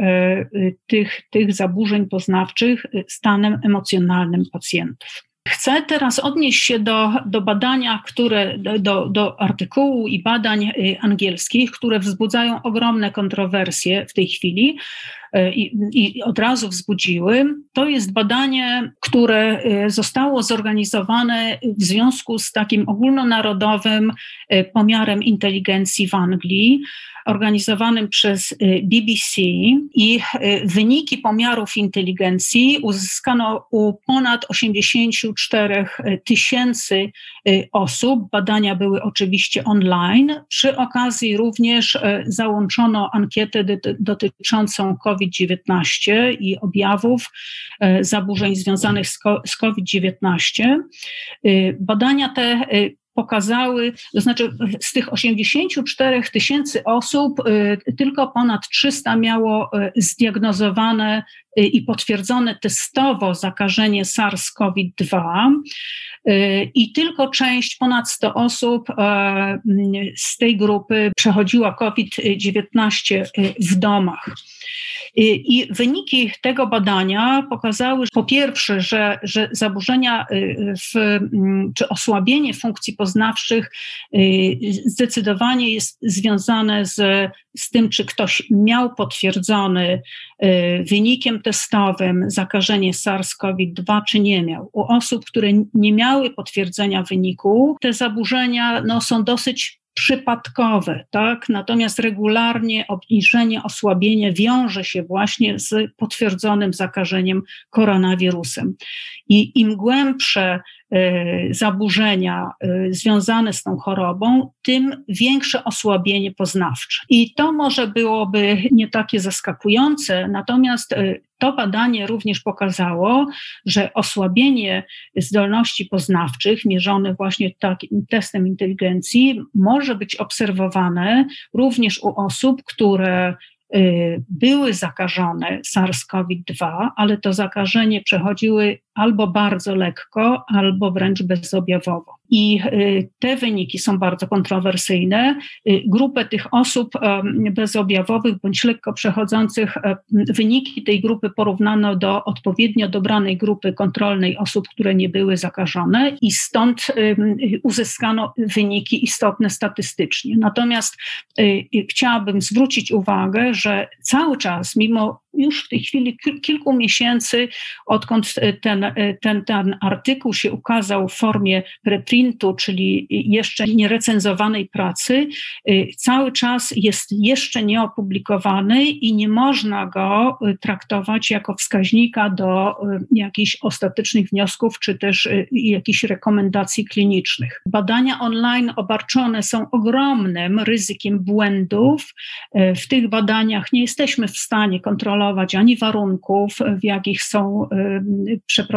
S1: tych, tych zaburzeń poznawczych stanem emocjonalnym pacjentów. Chcę teraz odnieść się do, do badania, które, do, do artykułu i badań angielskich, które wzbudzają ogromne kontrowersje w tej chwili, E, i, i od razu wzbudziły. To jest badanie, które e, zostało zorganizowane w związku z takim ogólnonarodowym pomiarem inteligencji w Anglii. Organizowanym przez BBC i wyniki pomiarów inteligencji uzyskano u ponad 84 tysięcy osób. Badania były oczywiście online. Przy okazji również załączono ankietę dotyczącą COVID-19 i objawów zaburzeń związanych z COVID-19. Badania te pokazały, to znaczy z tych 84 tysięcy osób y, tylko ponad 300 miało y, zdiagnozowane i potwierdzone testowo zakażenie SARS-CoV-2 i tylko część, ponad 100 osób z tej grupy przechodziła COVID-19 w domach. I wyniki tego badania pokazały, po pierwsze, że, że zaburzenia w, mm, czy osłabienie funkcji poznawczych y, zdecydowanie jest związane z, z tym, czy ktoś miał potwierdzony y, wynikiem testowym zakażenie SARS-CoV-2, czy nie miał. U osób, które nie miały potwierdzenia wyniku, te zaburzenia no, są dosyć przypadkowe, tak? Natomiast regularnie obniżenie, osłabienie wiąże się właśnie z potwierdzonym zakażeniem koronawirusem. I im głębsze y, zaburzenia y, związane z tą chorobą, tym większe osłabienie poznawcze. I to może byłoby nie takie zaskakujące, natomiast y, to badanie również pokazało, że osłabienie zdolności poznawczych, mierzone właśnie takim testem inteligencji, może być obserwowane również u osób, które były zakażone SARS-CoV-2, ale to zakażenie przechodziły albo bardzo lekko, albo wręcz bezobjawowo. I y, te wyniki są bardzo kontrowersyjne. Y, grupę tych osób bezobjawowych bądź lekko przechodzących, wyniki tej grupy porównano do odpowiednio dobranej grupy kontrolnej osób, które nie były zakażone, i stąd uzyskano wyniki istotne statystycznie. Natomiast y, chciałabym zwrócić uwagę, że cały czas, mimo już w tej chwili kilku miesięcy, odkąd ten, ten, ten artykuł się ukazał w formie reprintu, czyli jeszcze nierecenzowanej pracy, cały czas jest jeszcze nieopublikowany i nie można go traktować jako wskaźnika do jakichś ostatecznych wniosków, czy też jakichś rekomendacji klinicznych. Badania online obarczone są ogromnym ryzykiem błędów. W tych badaniach nie jesteśmy w stanie kontrolować, ani warunków, w jakich są przeprowadzane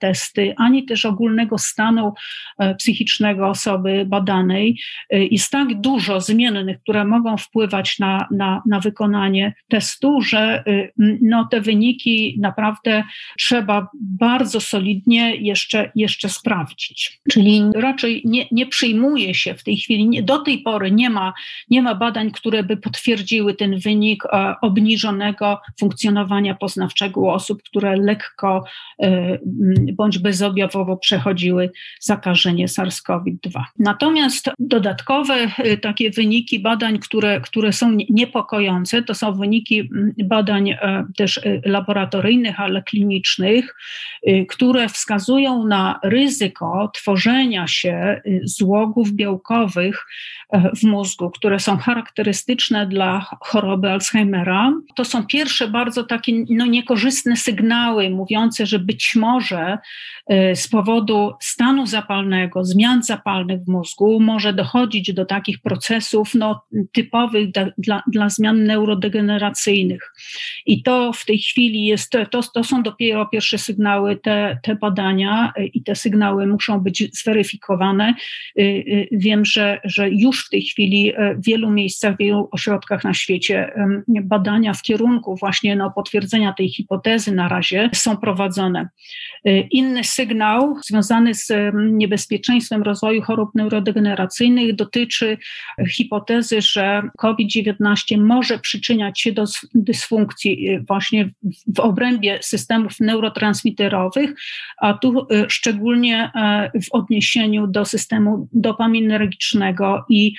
S1: testy, ani też ogólnego stanu e, psychicznego osoby badanej. E, jest tak dużo zmiennych, które mogą wpływać na, na, na wykonanie testu, że no, te wyniki naprawdę trzeba bardzo solidnie jeszcze, jeszcze sprawdzić. Czyli raczej nie, nie przyjmuje się w tej chwili, nie, do tej pory nie ma, nie ma badań, które by potwierdziły ten wynik e, obniżonego funkcjonowania poznawczego u osób, które lekko e, bądź bezobjawowo przechodziły zakażenie SARS-CoV-2. Natomiast dodatkowe e, takie wyniki badań, które, które są niepokojące, to są wyniki badań e, też laboratoryjnych, ale klinicznych, które wskazują na ryzyko tworzenia się złogów białkowych w mózgu, które są charakterystyczne dla choroby Alzheimera. To są pierwsze bardzo takie no, niekorzystne sygnały mówiące, że być może y, z powodu stanu zapalnego, zmian zapalnych w mózgu może dochodzić do takich procesów no, typowych dla, dla, zmian neurodegeneracyjnych. I to w tej chwili jest, to, to są dopiero pierwsze sygnały, te, te badania y, i te sygnały muszą być zweryfikowane. Y, wiem, że, że już w tej chwili w wielu miejscach, w wielu ośrodkach na świecie badania w kierunku właśnie no, potwierdzenia tej hipotezy na razie są prowadzone. Y, inny sygnał związany z mm, niebezpieczeństwem rozwoju chorób neurodegeneracyjnych dotyczy hipotezy, że COVID-19 może przyczyniać się do dysfunkcji y, właśnie w obrębie systemów neurotransmiterowych, a tu y, szczególnie e, w odniesieniu do systemu dopaminergicznego i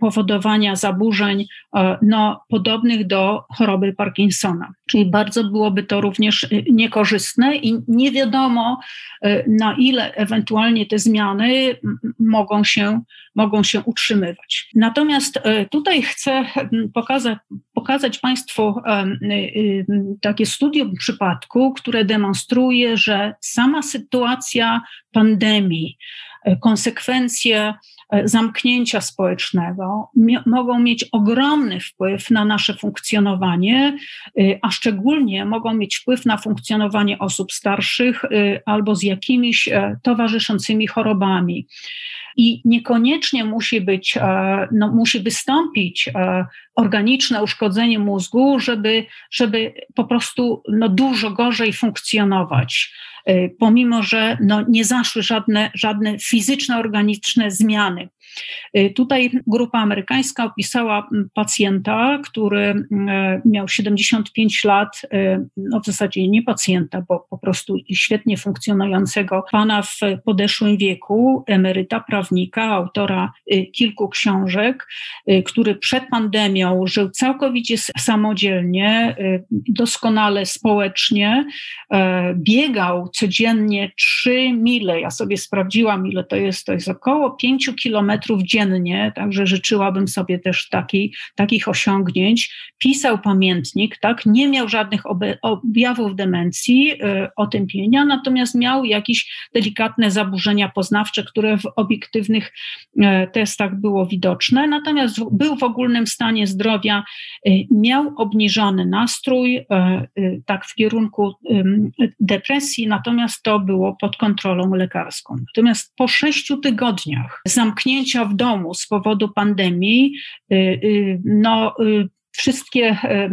S1: powodowania zaburzeń e, no, podobnych do choroby Parkinsona. Czyli bardzo byłoby to również y, niekorzystne i nie wiadomo, y, na ile ewentualnie te zmiany mogą się, mogą się utrzymywać. Natomiast tutaj chcę pokazać, pokazać Państwu takie studium przypadku, które demonstruje, że sama sytuacja pandemii, konsekwencje E, zamknięcia społecznego mogą mieć ogromny wpływ na nasze funkcjonowanie, e, a szczególnie mogą mieć wpływ na funkcjonowanie osób starszych e, albo z jakimiś towarzyszącymi chorobami. I niekoniecznie musi być, no, musi wystąpić organiczne uszkodzenie mózgu, żeby, żeby po prostu no, dużo gorzej funkcjonować. Y, pomimo że no, nie zaszły żadne, żadne fizyczne, organiczne zmiany. Tutaj grupa amerykańska opisała pacjenta, który e, miał 75 lat, no w zasadzie nie pacjenta, bo po prostu świetnie funkcjonującego pana w podeszłym wieku, emeryta, prawnika, autora kilku książek, który przed pandemią żył całkowicie samodzielnie, doskonale społecznie, e, biegał codziennie 3 mile. Ja sobie sprawdziłam, ile to jest. To jest około 5 kilometrów dziennie, także życzyłabym sobie też taki, takich osiągnięć. Pisał pamiętnik, tak, nie miał żadnych objawów demencji, y, otępienia, natomiast miał jakieś delikatne zaburzenia poznawcze, które w obiektywnych y, testach było widoczne. Natomiast był w ogólnym stanie zdrowia, y, miał obniżony nastrój, tak w kierunku depresji, natomiast to było pod kontrolą lekarską. Natomiast po sześciu tygodniach zamknięcia w domu z powodu pandemii, no, wszystkie, e,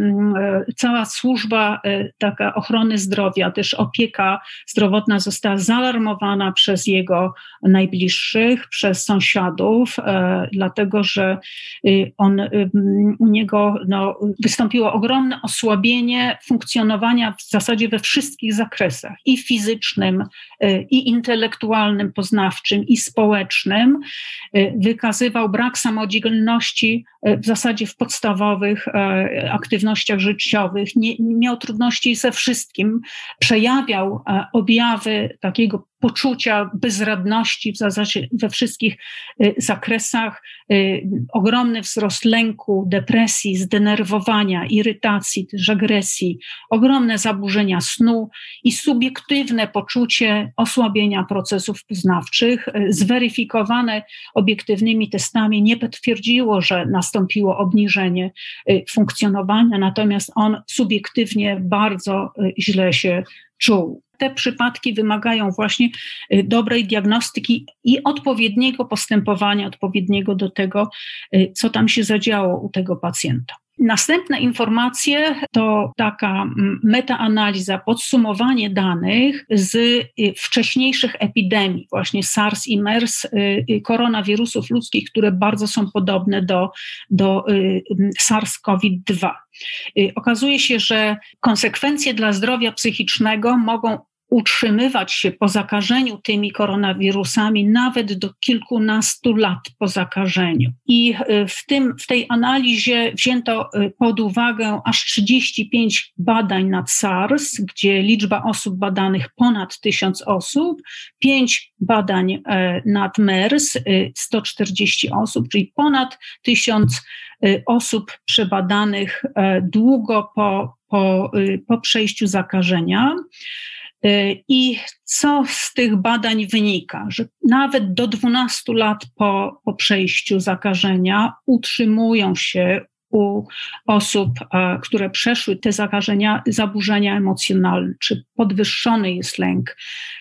S1: cała służba e, taka ochrony zdrowia, też opieka zdrowotna została zaalarmowana przez jego najbliższych, przez sąsiadów, e, dlatego że on, u niego no, wystąpiło ogromne osłabienie funkcjonowania w zasadzie we wszystkich zakresach i fizycznym, i intelektualnym, poznawczym, i społecznym. Wykazywał brak samodzielności w zasadzie w podstawowych aktywnościach życiowych, nie, miał trudności ze wszystkim, przejawiał e, objawy takiego poczucia bezradności w zasadzie we wszystkich y, zakresach, y, ogromny wzrost lęku, depresji, zdenerwowania, irytacji, też agresji, ogromne zaburzenia snu i subiektywne poczucie osłabienia procesów poznawczych, y, zweryfikowane obiektywnymi testami, nie potwierdziło, że nastąpiło obniżenie funkcjonowania, natomiast on subiektywnie bardzo źle się czuł te przypadki wymagają właśnie y, dobrej diagnostyki i odpowiedniego postępowania, odpowiedniego do tego, y, co tam się zadziało u tego pacjenta. Następne informacje to taka metaanaliza, podsumowanie danych z y, wcześniejszych epidemii, właśnie SARS i MERS, koronawirusów ludzkich, które bardzo są podobne do, do SARS-CoV-2. Okazuje się, że konsekwencje dla zdrowia psychicznego mogą utrzymywać się po zakażeniu tymi koronawirusami nawet do kilkunastu lat po zakażeniu. I e, w, tym, w tej analizie wzięto e, pod uwagę aż 35 badań nad SARS, gdzie liczba osób badanych ponad 1000 osób, 5 badań e, nad MERS, 140 osób, czyli ponad 1000 osób przebadanych długo po, po, po przejściu zakażenia. Y, I co z tych badań wynika? Że nawet do 12 lat po, po przejściu zakażenia utrzymują się u osób, które przeszły te zakażenia, zaburzenia emocjonalne, czy podwyższony jest lęk,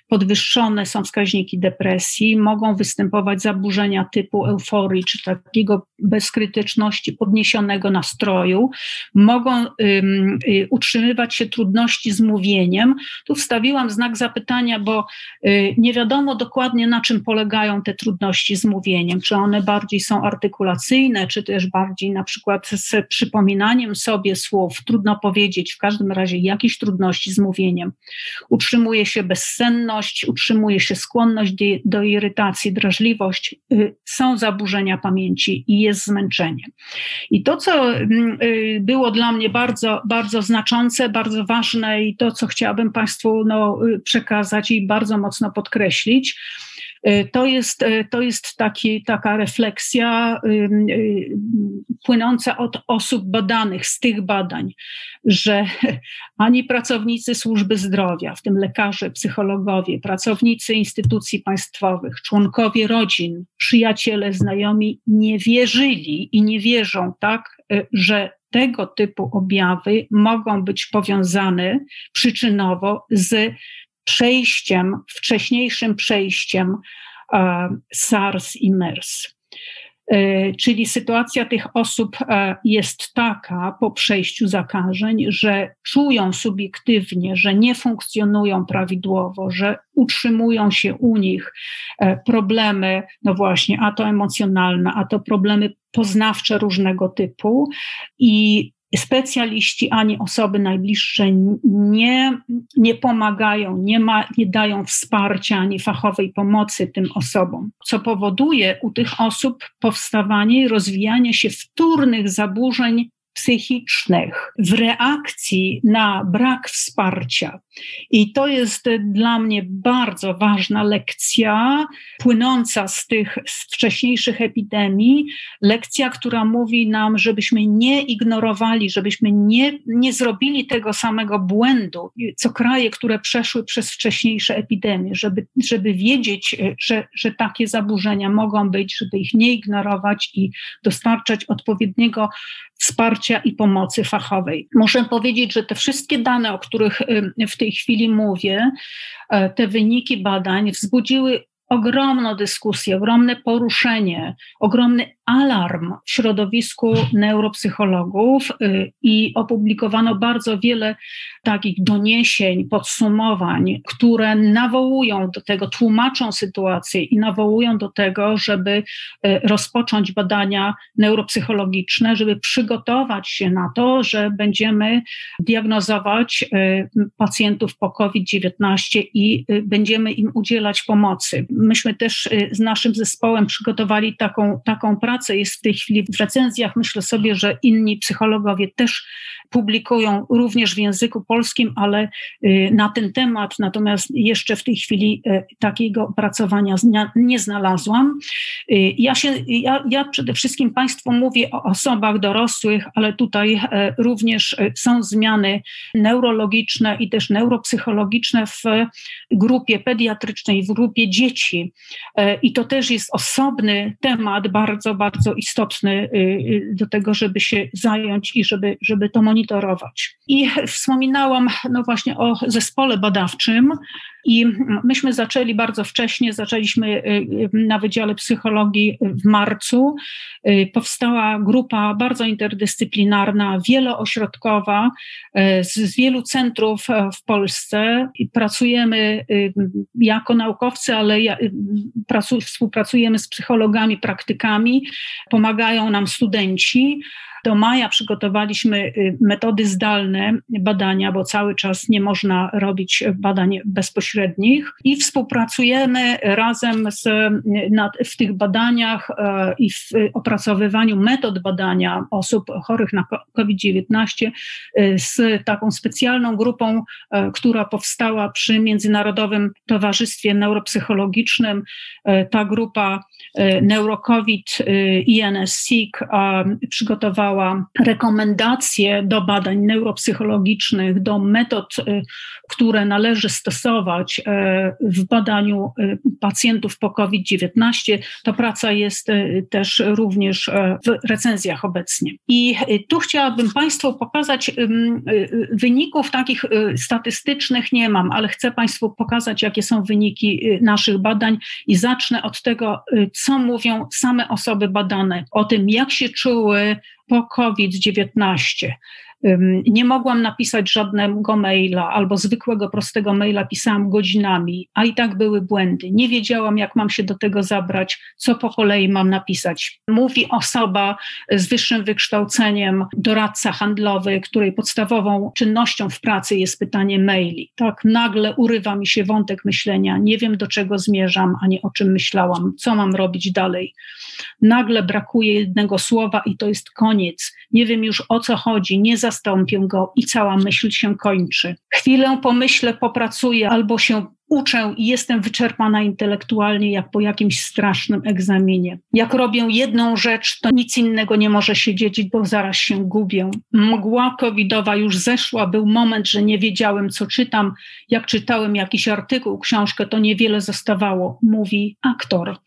S1: podwyższone są wskaźniki depresji, mogą występować zaburzenia typu euforii, czy takiego bezkrytyczności, podniesionego nastroju, mogą um, utrzymywać się trudności z mówieniem. Tu wstawiłam znak zapytania, bo y, nie wiadomo dokładnie, na czym polegają te trudności z mówieniem. Czy one bardziej są artykulacyjne, czy też bardziej na przykład z przypominaniem sobie słów. Trudno powiedzieć, w każdym razie jakieś trudności z mówieniem. Utrzymuje się bezsenność, utrzymuje się skłonność do, irytacji, drażliwość, y, są zaburzenia pamięci i jest zmęczenie. I to, co mm, y, było dla mnie bardzo, bardzo znaczące, bardzo ważne i to, co chciałabym Państwu no, y, przekazać i bardzo mocno podkreślić, To jest, to jest taki, taka refleksja płynąca od osób badanych z tych badań, że ani pracownicy służby zdrowia, w tym lekarze, psychologowie, pracownicy instytucji państwowych, członkowie rodzin, przyjaciele, znajomi nie wierzyli i nie wierzą tak, że tego typu objawy mogą być powiązane przyczynowo z przejściem, wcześniejszym przejściem e, SARS i MERS. E, czyli sytuacja tych osób e, jest taka po przejściu zakażeń, że czują subiektywnie, że nie funkcjonują prawidłowo, że utrzymują się u nich problemy, no właśnie, a to emocjonalne, a to problemy poznawcze różnego typu i specjaliści ani osoby najbliższe nie, nie pomagają, nie, ma, nie dają wsparcia ani fachowej pomocy tym osobom, co powoduje u tych osób powstawanie i rozwijanie się wtórnych zaburzeń psychicznych w reakcji na brak wsparcia. I to jest dla mnie bardzo ważna lekcja płynąca z tych z wcześniejszych epidemii, lekcja, która mówi nam, żebyśmy nie ignorowali, żebyśmy nie, nie zrobili tego samego błędu, co kraje, które przeszły przez wcześniejsze epidemie, żeby, żeby wiedzieć, że, że takie zaburzenia mogą być, żeby ich nie ignorować i dostarczać odpowiedniego wsparcia i pomocy fachowej. Muszę powiedzieć, że te wszystkie dane, o których w tej chwili mówię, e, te wyniki badań wzbudziły ogromną dyskusję, ogromne poruszenie, ogromny alarm w środowisku neuropsychologów y, i opublikowano bardzo wiele takich doniesień, podsumowań, które nawołują do tego, tłumaczą sytuację i nawołują do tego, żeby y, rozpocząć badania neuropsychologiczne, żeby przygotować się na to, że będziemy diagnozować y, pacjentów po COVID-19 i będziemy im udzielać pomocy. Myśmy też z naszym zespołem przygotowali taką, taką pracę, pracę jest w tej chwili w recenzjach. Myślę sobie, że inni psychologowie też publikują również w języku polskim, ale y, na ten temat, natomiast jeszcze w tej chwili y, takiego opracowania nie znalazłam. Y, ja, się, ja, ja przede wszystkim Państwu mówię o osobach dorosłych, ale tutaj również są zmiany neurologiczne i też neuropsychologiczne w grupie pediatrycznej, w grupie dzieci. I to też jest osobny temat, bardzo, bardzo istotny do tego, żeby się zająć i żeby, żeby to monitorować. I wspominałam no właśnie o zespole badawczym i myśmy zaczęli bardzo wcześnie, zaczęliśmy y, y, na Wydziale Psychologii w marcu. Y, powstała grupa bardzo interdyscyplinarna, wieloośrodkowa z wielu centrów w Polsce. Pracujemy jako naukowcy, ale współpracujemy z psychologami, praktykami, pomagają nam studenci. Do maja przygotowaliśmy y, metody zdalne badania, bo cały czas nie można robić badań bezpośrednich i współpracujemy razem z, nad, w tych badaniach i w opracowywaniu metod badania osób chorych na COVID-19 e, z taką specjalną grupą, która powstała przy Międzynarodowym Towarzystwie Neuropsychologicznym. Ta grupa NeuroCovid INSSIC przygotowała rekomendacje do badań neuropsychologicznych, do metod, y, które należy stosować y, w badaniu y, pacjentów po COVID-19. Ta praca jest też również w recenzjach obecnie. I tu chciałabym Państwu pokazać wyników takich statystycznych nie mam, ale chcę Państwu pokazać, jakie są wyniki naszych badań i zacznę od tego, co mówią same osoby badane o tym, jak się czuły po COVID-19 nie mogłam napisać żadnego maila albo zwykłego, prostego maila pisałam godzinami, a i tak były błędy. Nie wiedziałam, jak mam się do tego zabrać, co po kolei mam napisać. Mówi osoba z wyższym wykształceniem, doradca handlowy, której podstawową czynnością w pracy jest pytanie maili. Tak nagle urywa mi się wątek myślenia, nie wiem do czego zmierzam, ani o czym myślałam, co mam robić dalej. Nagle brakuje jednego słowa i to jest koniec. Nie wiem już o co chodzi, nie za zastąpię go i cała myśl się kończy. Chwilę pomyślę, popracuję albo się uczę i jestem wyczerpana intelektualnie, jak po jakimś strasznym egzaminie. Jak robię jedną rzecz, to nic innego nie może się dziedzić, bo zaraz się gubię. Mgła covidowa już zeszła, był moment, że nie wiedziałem, co czytam. Jak czytałem jakiś artykuł, książkę, to niewiele zostawało, mówi aktor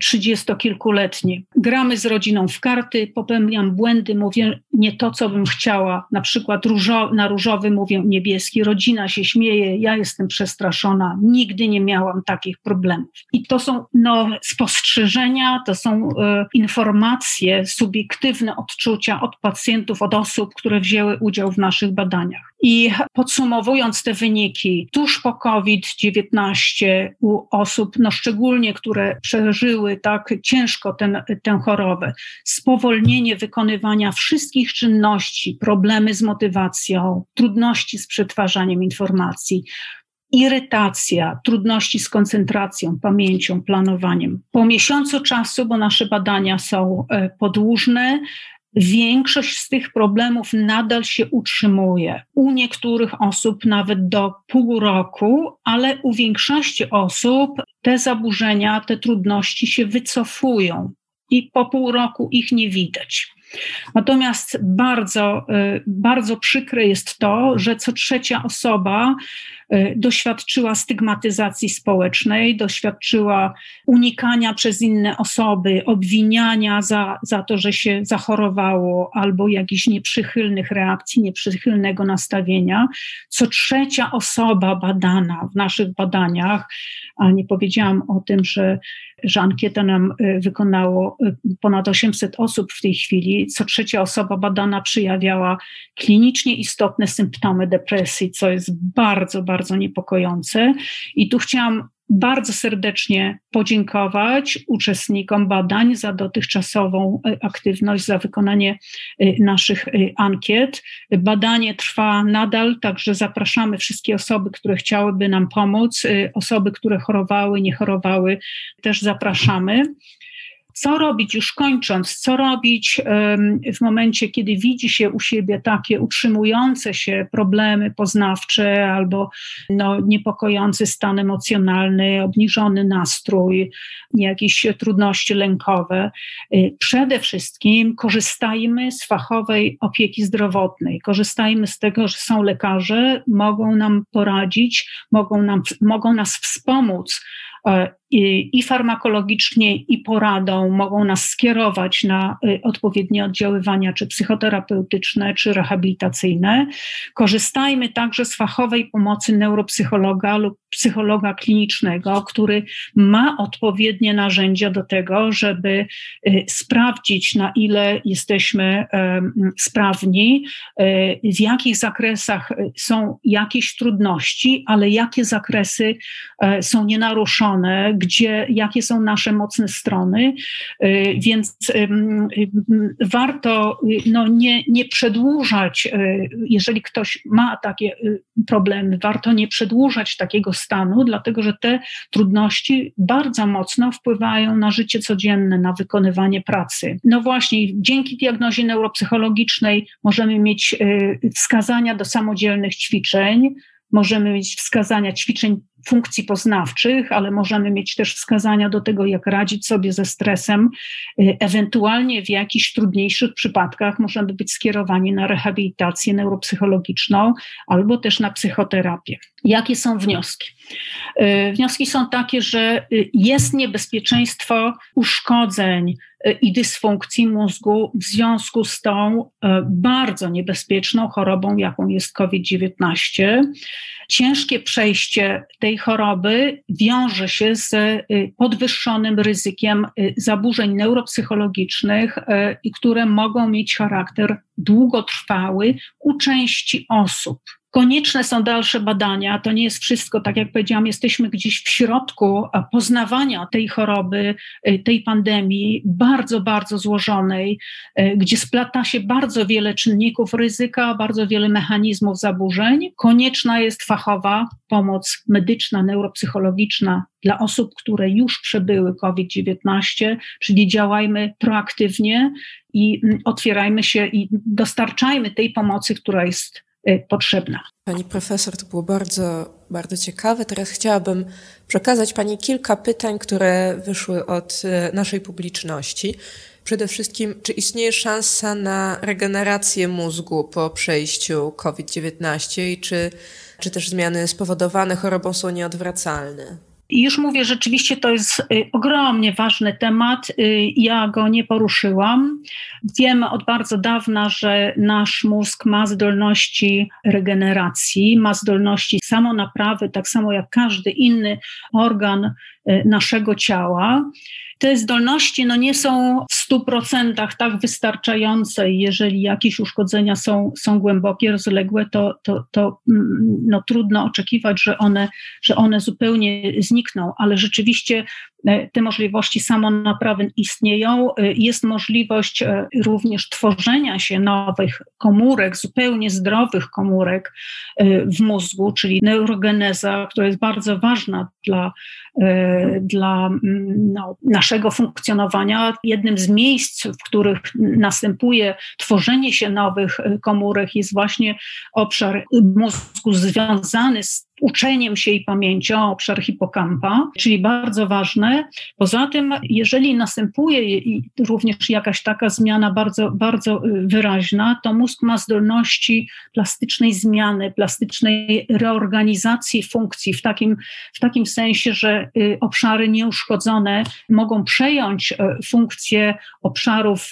S1: trzydziestokilkuletni. Gramy z rodziną w karty, popełniam błędy, mówię nie to, co bym chciała. Na przykład różo, na różowy mówię niebieski, rodzina się śmieje, ja jestem przestraszona, nigdy nie miałam takich problemów. I to są no, spostrzeżenia, to są e, informacje, subiektywne odczucia od pacjentów, od osób, które wzięły udział w naszych badaniach. I podsumowując te wyniki, tuż po COVID-19 u osób, no szczególnie które przeżyły tak ciężko ten, tę chorobę, spowolnienie wykonywania wszystkich czynności, problemy z motywacją, trudności z przetwarzaniem informacji, irytacja, trudności z koncentracją, pamięcią, planowaniem. Po miesiącu czasu, bo nasze badania są e, podłużne, Większość z tych problemów nadal się utrzymuje. U niektórych osób nawet do pół roku, ale u większości osób te zaburzenia, te trudności się wycofują i po pół roku ich nie widać. Natomiast bardzo, y, bardzo przykre jest to, że co trzecia osoba doświadczyła stygmatyzacji społecznej, doświadczyła unikania przez inne osoby, obwiniania za, za to, że się zachorowało, albo jakichś nieprzychylnych reakcji, nieprzychylnego nastawienia. Co trzecia osoba badana w naszych badaniach, a nie powiedziałam o tym, że, że ankietę nam y, wykonało ponad 800 osób w tej chwili, co trzecia osoba badana przejawiała klinicznie istotne symptomy depresji, co jest bardzo, bardzo niepokojące. I tu chciałam bardzo serdecznie podziękować uczestnikom badań za dotychczasową e, aktywność, za wykonanie e, naszych e, ankiet. Badanie trwa nadal, także zapraszamy wszystkie osoby, które chciałyby nam pomóc, osoby, które chorowały, nie chorowały, też zapraszamy. Co robić, już kończąc, co robić w momencie, kiedy widzi się u siebie takie utrzymujące się problemy poznawcze albo no, niepokojący stan emocjonalny, obniżony nastrój, jakieś trudności lękowe. Y, przede wszystkim korzystajmy z fachowej opieki zdrowotnej, korzystajmy z tego, że są lekarze, mogą nam poradzić, mogą, nam, mogą nas wspomóc E, i, farmakologicznie, i poradą mogą nas skierować na y, odpowiednie oddziaływania, czy psychoterapeutyczne, czy rehabilitacyjne. Korzystajmy także z fachowej pomocy neuropsychologa lub psychologa klinicznego, który ma odpowiednie narzędzia do tego, żeby y, sprawdzić, na ile jesteśmy sprawni, y, w jakich zakresach są jakieś trudności, ale jakie zakresy e, są nienaruszone gdzie, jakie są nasze mocne strony, y, więc warto y, no, nie, nie przedłużać, y, jeżeli ktoś ma takie problemy, warto nie przedłużać takiego stanu, dlatego że te trudności bardzo mocno wpływają na życie codzienne, na wykonywanie pracy. No właśnie, dzięki diagnozie neuropsychologicznej możemy mieć wskazania do samodzielnych ćwiczeń, możemy mieć wskazania ćwiczeń funkcji poznawczych, ale możemy mieć też wskazania do tego, jak radzić sobie ze stresem. Y, ewentualnie w jakichś trudniejszych przypadkach możemy być skierowani na rehabilitację neuropsychologiczną albo też na psychoterapię. Jakie są wnioski? Y, wnioski są takie, że y, jest niebezpieczeństwo uszkodzeń i dysfunkcji mózgu w związku z tą bardzo niebezpieczną chorobą, jaką jest COVID-19. Ciężkie przejście tej choroby wiąże się z y, podwyższonym ryzykiem y, zaburzeń neuropsychologicznych, y, które mogą mieć charakter długotrwały u części osób. Konieczne są dalsze badania. To nie jest wszystko, tak jak powiedziałam, jesteśmy gdzieś w środku poznawania tej choroby, y, tej pandemii, bardzo, bardzo złożonej, y, gdzie splata się bardzo wiele czynników ryzyka, bardzo wiele mechanizmów zaburzeń. Konieczna jest fachowa pomoc medyczna, neuropsychologiczna dla osób, które już przebyły COVID-19, czyli działajmy proaktywnie i mm, otwierajmy się i dostarczajmy tej pomocy, która jest potrzebna.
S2: Pani profesor, to było bardzo, bardzo ciekawe. Teraz chciałabym przekazać Pani kilka pytań, które wyszły od naszej publiczności. Przede wszystkim, czy istnieje szansa na regenerację mózgu po przejściu COVID-19 i czy, czy też zmiany spowodowane chorobą są nieodwracalne?
S1: Już mówię, rzeczywiście to jest y, ogromnie ważny temat. Y, ja go nie poruszyłam. Wiemy od bardzo dawna, że nasz mózg ma zdolności regeneracji, ma zdolności samonaprawy, tak samo jak każdy inny organ y, naszego ciała te zdolności no, nie są w 100% tak wystarczające. Jeżeli jakieś uszkodzenia są, są głębokie, rozległe, to, to, to mm, no, trudno oczekiwać, że one, że one zupełnie znikną, ale rzeczywiście te możliwości samonaprawy istnieją. E, jest możliwość e, również tworzenia się nowych komórek, zupełnie zdrowych komórek w mózgu, czyli neurogeneza, która jest bardzo ważna dla, dla mm, no, naszego funkcjonowania. Jednym z miejsc, w których następuje tworzenie się nowych komórek, jest właśnie obszar mózgu związany z uczeniem się i pamięcią, obszar hipokampa, czyli bardzo ważne. Poza tym, jeżeli następuje również jakaś taka zmiana bardzo, bardzo y, wyraźna, to mózg ma zdolności plastycznej zmiany, plastycznej reorganizacji funkcji w takim, w takim sensie, że y, obszary nieuszkodzone mogą przejąć y, funkcje obszarów,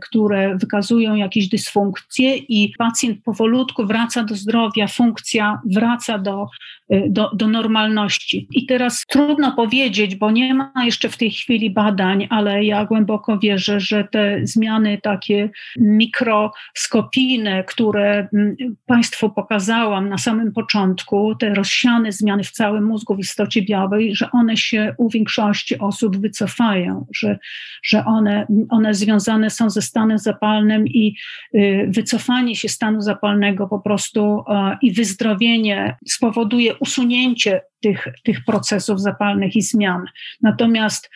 S1: które wykazują jakieś dysfunkcje i pacjent powolutku wraca do zdrowia, funkcja wraca do Y, do, do, normalności. I teraz trudno powiedzieć, bo nie ma jeszcze w tej chwili badań, ale ja głęboko wierzę, że te zmiany takie mikroskopijne, które mm, Państwu pokazałam na samym początku, te rozsiane zmiany w całym mózgu w istocie białej, że one się u większości osób wycofają, że, że one, one związane są ze stanem zapalnym i y, wycofanie się stanu zapalnego po prostu i wyzdrowienie spowoduje, powoduje usunięcie tych, tych procesów zapalnych i zmian. Natomiast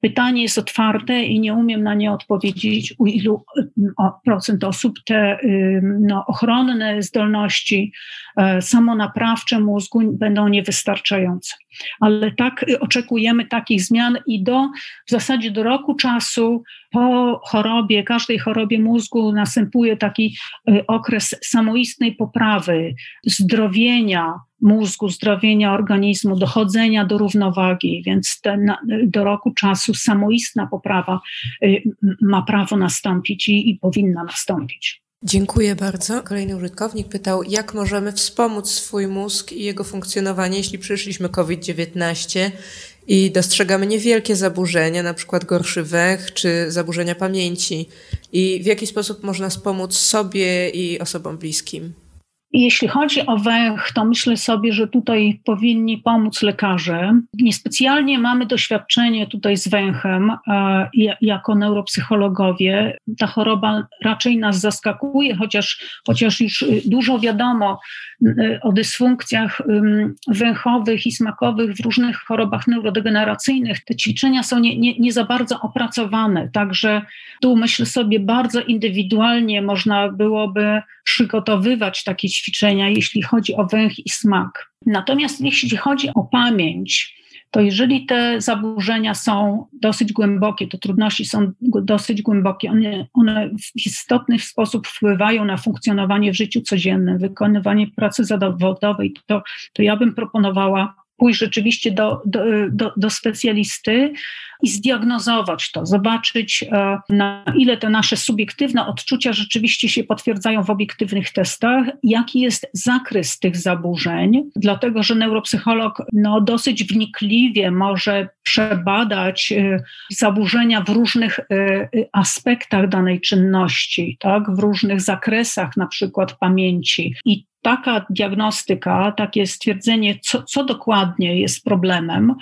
S1: pytanie jest otwarte i nie umiem na nie odpowiedzieć, u ilu procent osób te no, ochronne zdolności e, samonaprawcze mózgu będą niewystarczające. Ale tak y, oczekujemy takich zmian i do w zasadzie do roku czasu po chorobie, każdej chorobie mózgu następuje taki y, okres samoistnej poprawy, zdrowienia, mózgu, zdrowienia organizmu, dochodzenia do równowagi, więc ten, do roku czasu samoistna poprawa y, ma prawo nastąpić i, i powinna nastąpić.
S2: Dziękuję bardzo. Kolejny użytkownik pytał, jak możemy wspomóc swój mózg i jego funkcjonowanie, jeśli przyszliśmy COVID-19 i dostrzegamy niewielkie zaburzenia, na przykład gorszy węch czy zaburzenia pamięci i w jaki sposób można wspomóc sobie i osobom bliskim.
S1: Jeśli chodzi o węch, to myślę sobie, że tutaj powinni pomóc lekarze. Niespecjalnie mamy doświadczenie tutaj z węchem e, jako neuropsychologowie. Ta choroba raczej nas zaskakuje, chociaż, chociaż już dużo wiadomo o dysfunkcjach węchowych i smakowych w różnych chorobach neurodegeneracyjnych. Te ćwiczenia są nie, nie, nie za bardzo opracowane, także tu myślę sobie bardzo indywidualnie można byłoby przygotowywać takie ćwiczenia, jeśli chodzi o węch i smak. Natomiast jeśli chodzi o pamięć, to jeżeli te zaburzenia są dosyć głębokie, te trudności są dosyć głębokie, one, one w istotny sposób wpływają na funkcjonowanie w życiu codziennym, wykonywanie pracy zawodowej, to, to ja bym proponowała pójść rzeczywiście do, do, do, do specjalisty i zdiagnozować to, zobaczyć, e, na ile te nasze subiektywne odczucia rzeczywiście się potwierdzają w obiektywnych testach, jaki jest zakres tych zaburzeń, dlatego że neuropsycholog no, dosyć wnikliwie może przebadać e, zaburzenia w różnych e, aspektach danej czynności, tak, w różnych zakresach, na przykład pamięci. I taka diagnostyka, takie stwierdzenie, co, co dokładnie jest problemem,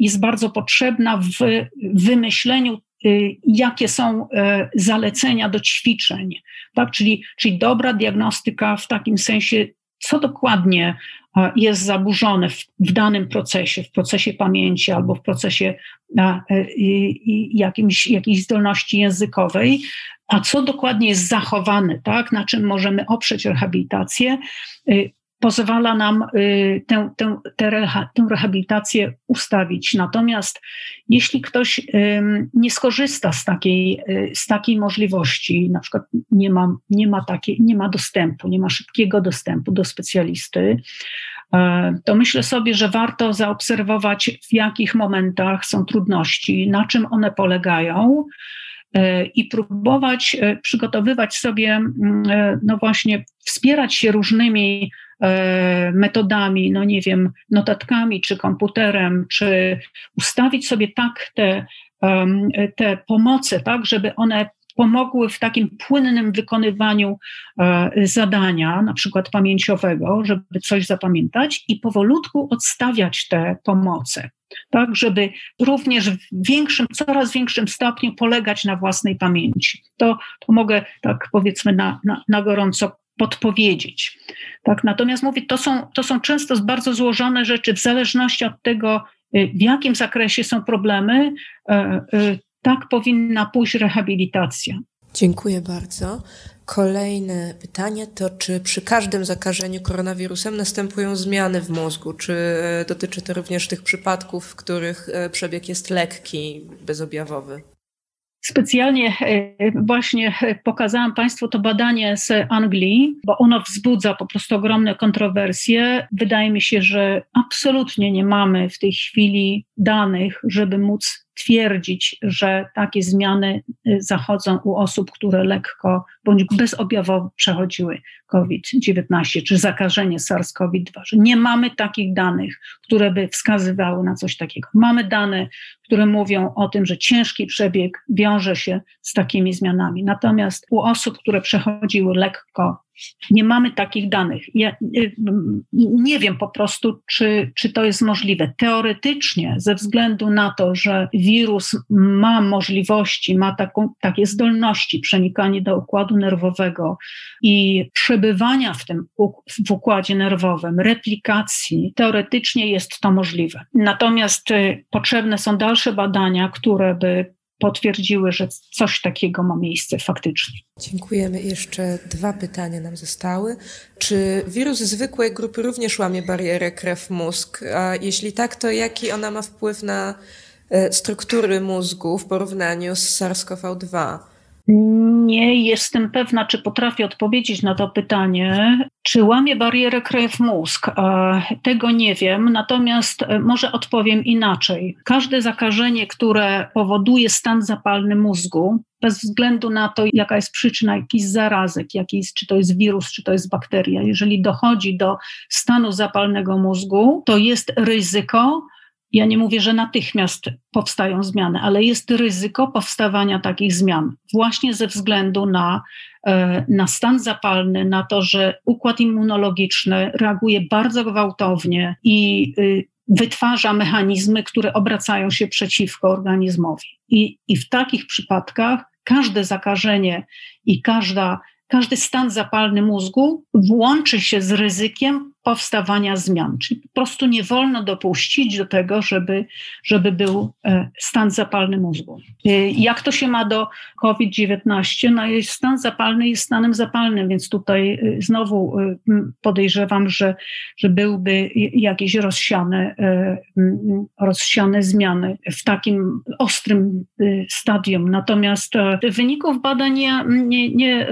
S1: jest bardzo potrzebna w wymyśleniu y, jakie są y, zalecenia do ćwiczeń, tak? czyli, czyli dobra diagnostyka w takim sensie, co dokładnie jest zaburzone w, w danym procesie, w procesie pamięci albo w procesie a, jakimś, jakiejś zdolności językowej, a co dokładnie jest zachowane, tak, na czym możemy oprzeć rehabilitację, y, pozwala nam y, tę, tę, tę, rehabilitację ustawić. Natomiast jeśli ktoś nie skorzysta z takiej, y, z takiej możliwości, na przykład nie ma, nie, ma takiej, nie ma dostępu, nie ma szybkiego dostępu do specjalisty, e, to myślę sobie, że warto zaobserwować, w jakich momentach są trudności, na czym one polegają i próbować przygotowywać sobie, mm, no właśnie, wspierać się różnymi metodami, no nie wiem, notatkami, czy komputerem, czy ustawić sobie tak te, te pomoce, tak, żeby one pomogły w takim płynnym wykonywaniu e, zadania, na przykład pamięciowego, żeby coś zapamiętać i powolutku odstawiać te pomoce, tak, żeby również w większym, coraz większym stopniu polegać na własnej pamięci. To, to mogę tak powiedzmy na, na, na gorąco podpowiedzieć. Tak? Natomiast mówię, to są, to są często bardzo złożone rzeczy, w zależności od tego, y, w jakim zakresie są problemy, y, y, tak powinna pójść rehabilitacja.
S2: Dziękuję bardzo. Kolejne pytanie to, czy przy każdym zakażeniu koronawirusem następują zmiany w mózgu? Czy e, dotyczy to również tych przypadków, w których e, przebieg jest lekki, bezobjawowy?
S1: Specjalnie e, właśnie pokazałam Państwu to badanie z Anglii, bo ono wzbudza po prostu ogromne kontrowersje. Wydaje mi się, że absolutnie nie mamy w tej chwili danych, żeby móc twierdzić, że takie zmiany y, zachodzą u osób, które lekko bądź bezobjawowo przechodziły COVID-19 czy zakażenie SARS-CoV-2. Że nie mamy takich danych, które by wskazywały na coś takiego. Mamy dane, które mówią o tym, że ciężki przebieg wiąże się z takimi zmianami. Natomiast u osób, które przechodziły lekko nie mamy takich danych. Ja y, nie wiem po prostu, czy, czy to jest możliwe. Teoretycznie, ze względu na to, że wirus ma możliwości, ma taką, takie zdolności przenikania do układu nerwowego i przebywania w tym w układzie nerwowym, replikacji, teoretycznie jest to możliwe. Natomiast y, potrzebne są dalsze badania, które by potwierdziły, że coś takiego ma miejsce faktycznie.
S2: Dziękujemy. Jeszcze dwa pytania nam zostały. Czy wirus zwykłej grupy również łamie barierę krew-mózg? A jeśli tak, to jaki ona ma wpływ na e, struktury mózgu w porównaniu z SARS-CoV-2?
S1: Nie jestem pewna, czy potrafię odpowiedzieć na to pytanie. Czy łamie barierę krew-mózg? Tego nie wiem, natomiast e, może odpowiem inaczej. Każde zakażenie, które powoduje stan zapalny mózgu, bez względu na to, jaka jest przyczyna jakichś zarazek, jakiś, czy to jest wirus, czy to jest bakteria, jeżeli dochodzi do stanu zapalnego mózgu, to jest ryzyko, ja nie mówię, że natychmiast powstają zmiany, ale jest ryzyko powstawania takich zmian właśnie ze względu na, e, na stan zapalny, na to, że układ immunologiczny reaguje bardzo gwałtownie i y, wytwarza mechanizmy, które obracają się przeciwko organizmowi. I, i w takich przypadkach każde zakażenie i każda, każdy stan zapalny mózgu włączy się z ryzykiem powstawania zmian. Czyli po prostu nie wolno dopuścić do tego, żeby, żeby był e, stan zapalny mózgu. E, jak to się ma do COVID-19? No stan zapalny jest stanem zapalnym, więc tutaj e, znowu podejrzewam, że, że byłby jakieś rozsiane, rozsiane zmiany w takim ostrym stadium. Natomiast wyników badań nie, nie, nie,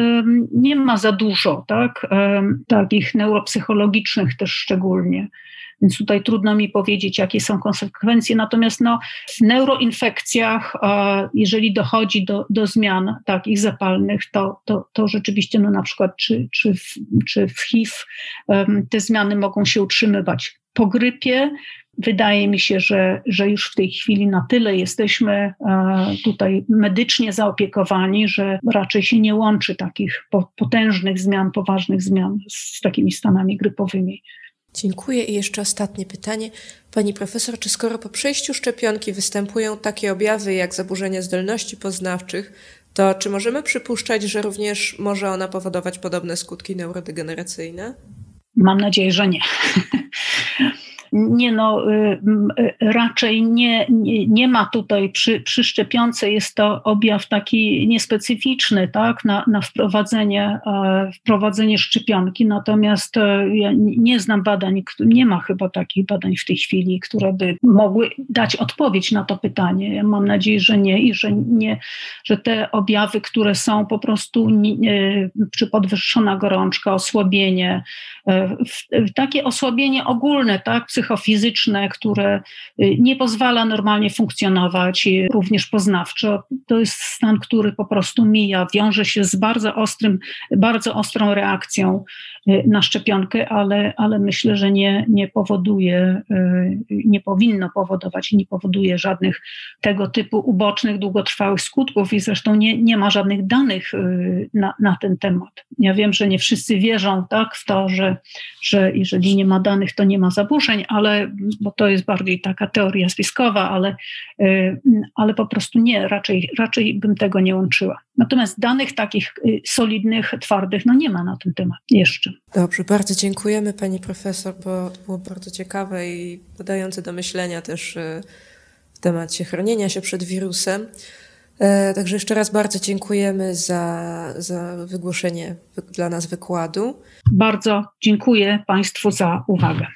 S1: nie ma za dużo, tak? takich neuropsychologicznych, też szczególnie. Więc tutaj trudno mi powiedzieć, jakie są konsekwencje. Natomiast no, w neuroinfekcjach, jeżeli dochodzi do, do zmian takich zapalnych, to, to, to rzeczywiście no, na przykład czy, czy, w, czy w HIV te zmiany mogą się utrzymywać. Po grypie wydaje mi się, że, że już w tej chwili na tyle jesteśmy tutaj medycznie zaopiekowani, że raczej się nie łączy takich potężnych zmian, poważnych zmian z takimi stanami grypowymi.
S2: Dziękuję. I jeszcze ostatnie pytanie. Pani profesor, czy skoro po przejściu szczepionki występują takie objawy jak zaburzenia zdolności poznawczych, to czy możemy przypuszczać, że również może ona powodować podobne skutki neurodegeneracyjne?
S1: Mam nadzieję, że nie. nie no, y, raczej nie, nie, nie ma tutaj przy, przy szczepionce, jest to objaw taki niespecyficzny, tak, na, na wprowadzenie, e, wprowadzenie szczepionki, natomiast e, ja nie znam badań, nie ma chyba takich badań w tej chwili, które by mogły dać odpowiedź na to pytanie. Ja mam nadzieję, że nie i że nie, że te objawy, które są po prostu nie, czy podwyższona gorączka, osłabienie, takie osłabienie ogólne, tak, psychofizyczne, które y, nie pozwala normalnie funkcjonować, również poznawczo. To jest stan, który po prostu mija, wiąże się z bardzo ostrym, bardzo ostrą reakcją na szczepionkę, ale, ale myślę, że nie, nie powoduje, nie powinno powodować i nie powoduje żadnych tego typu ubocznych, długotrwałych skutków i zresztą nie, nie ma żadnych danych na, na ten temat. Ja wiem, że nie wszyscy wierzą tak, w to, że, że jeżeli nie ma danych, to nie ma zaburzeń, ale, bo to jest bardziej taka teoria spiskowa, ale, y, ale po prostu nie, raczej, raczej bym tego nie łączyła. Natomiast danych takich y, solidnych, twardych, no nie ma na ten temat jeszcze.
S2: Dobrze, bardzo dziękujemy pani profesor, bo było bardzo ciekawe i podające do myślenia też y, w temacie chronienia się przed wirusem. E, także jeszcze raz bardzo dziękujemy za, za wygłoszenie dla nas wykładu.
S1: Bardzo dziękuję Państwu za uwagę.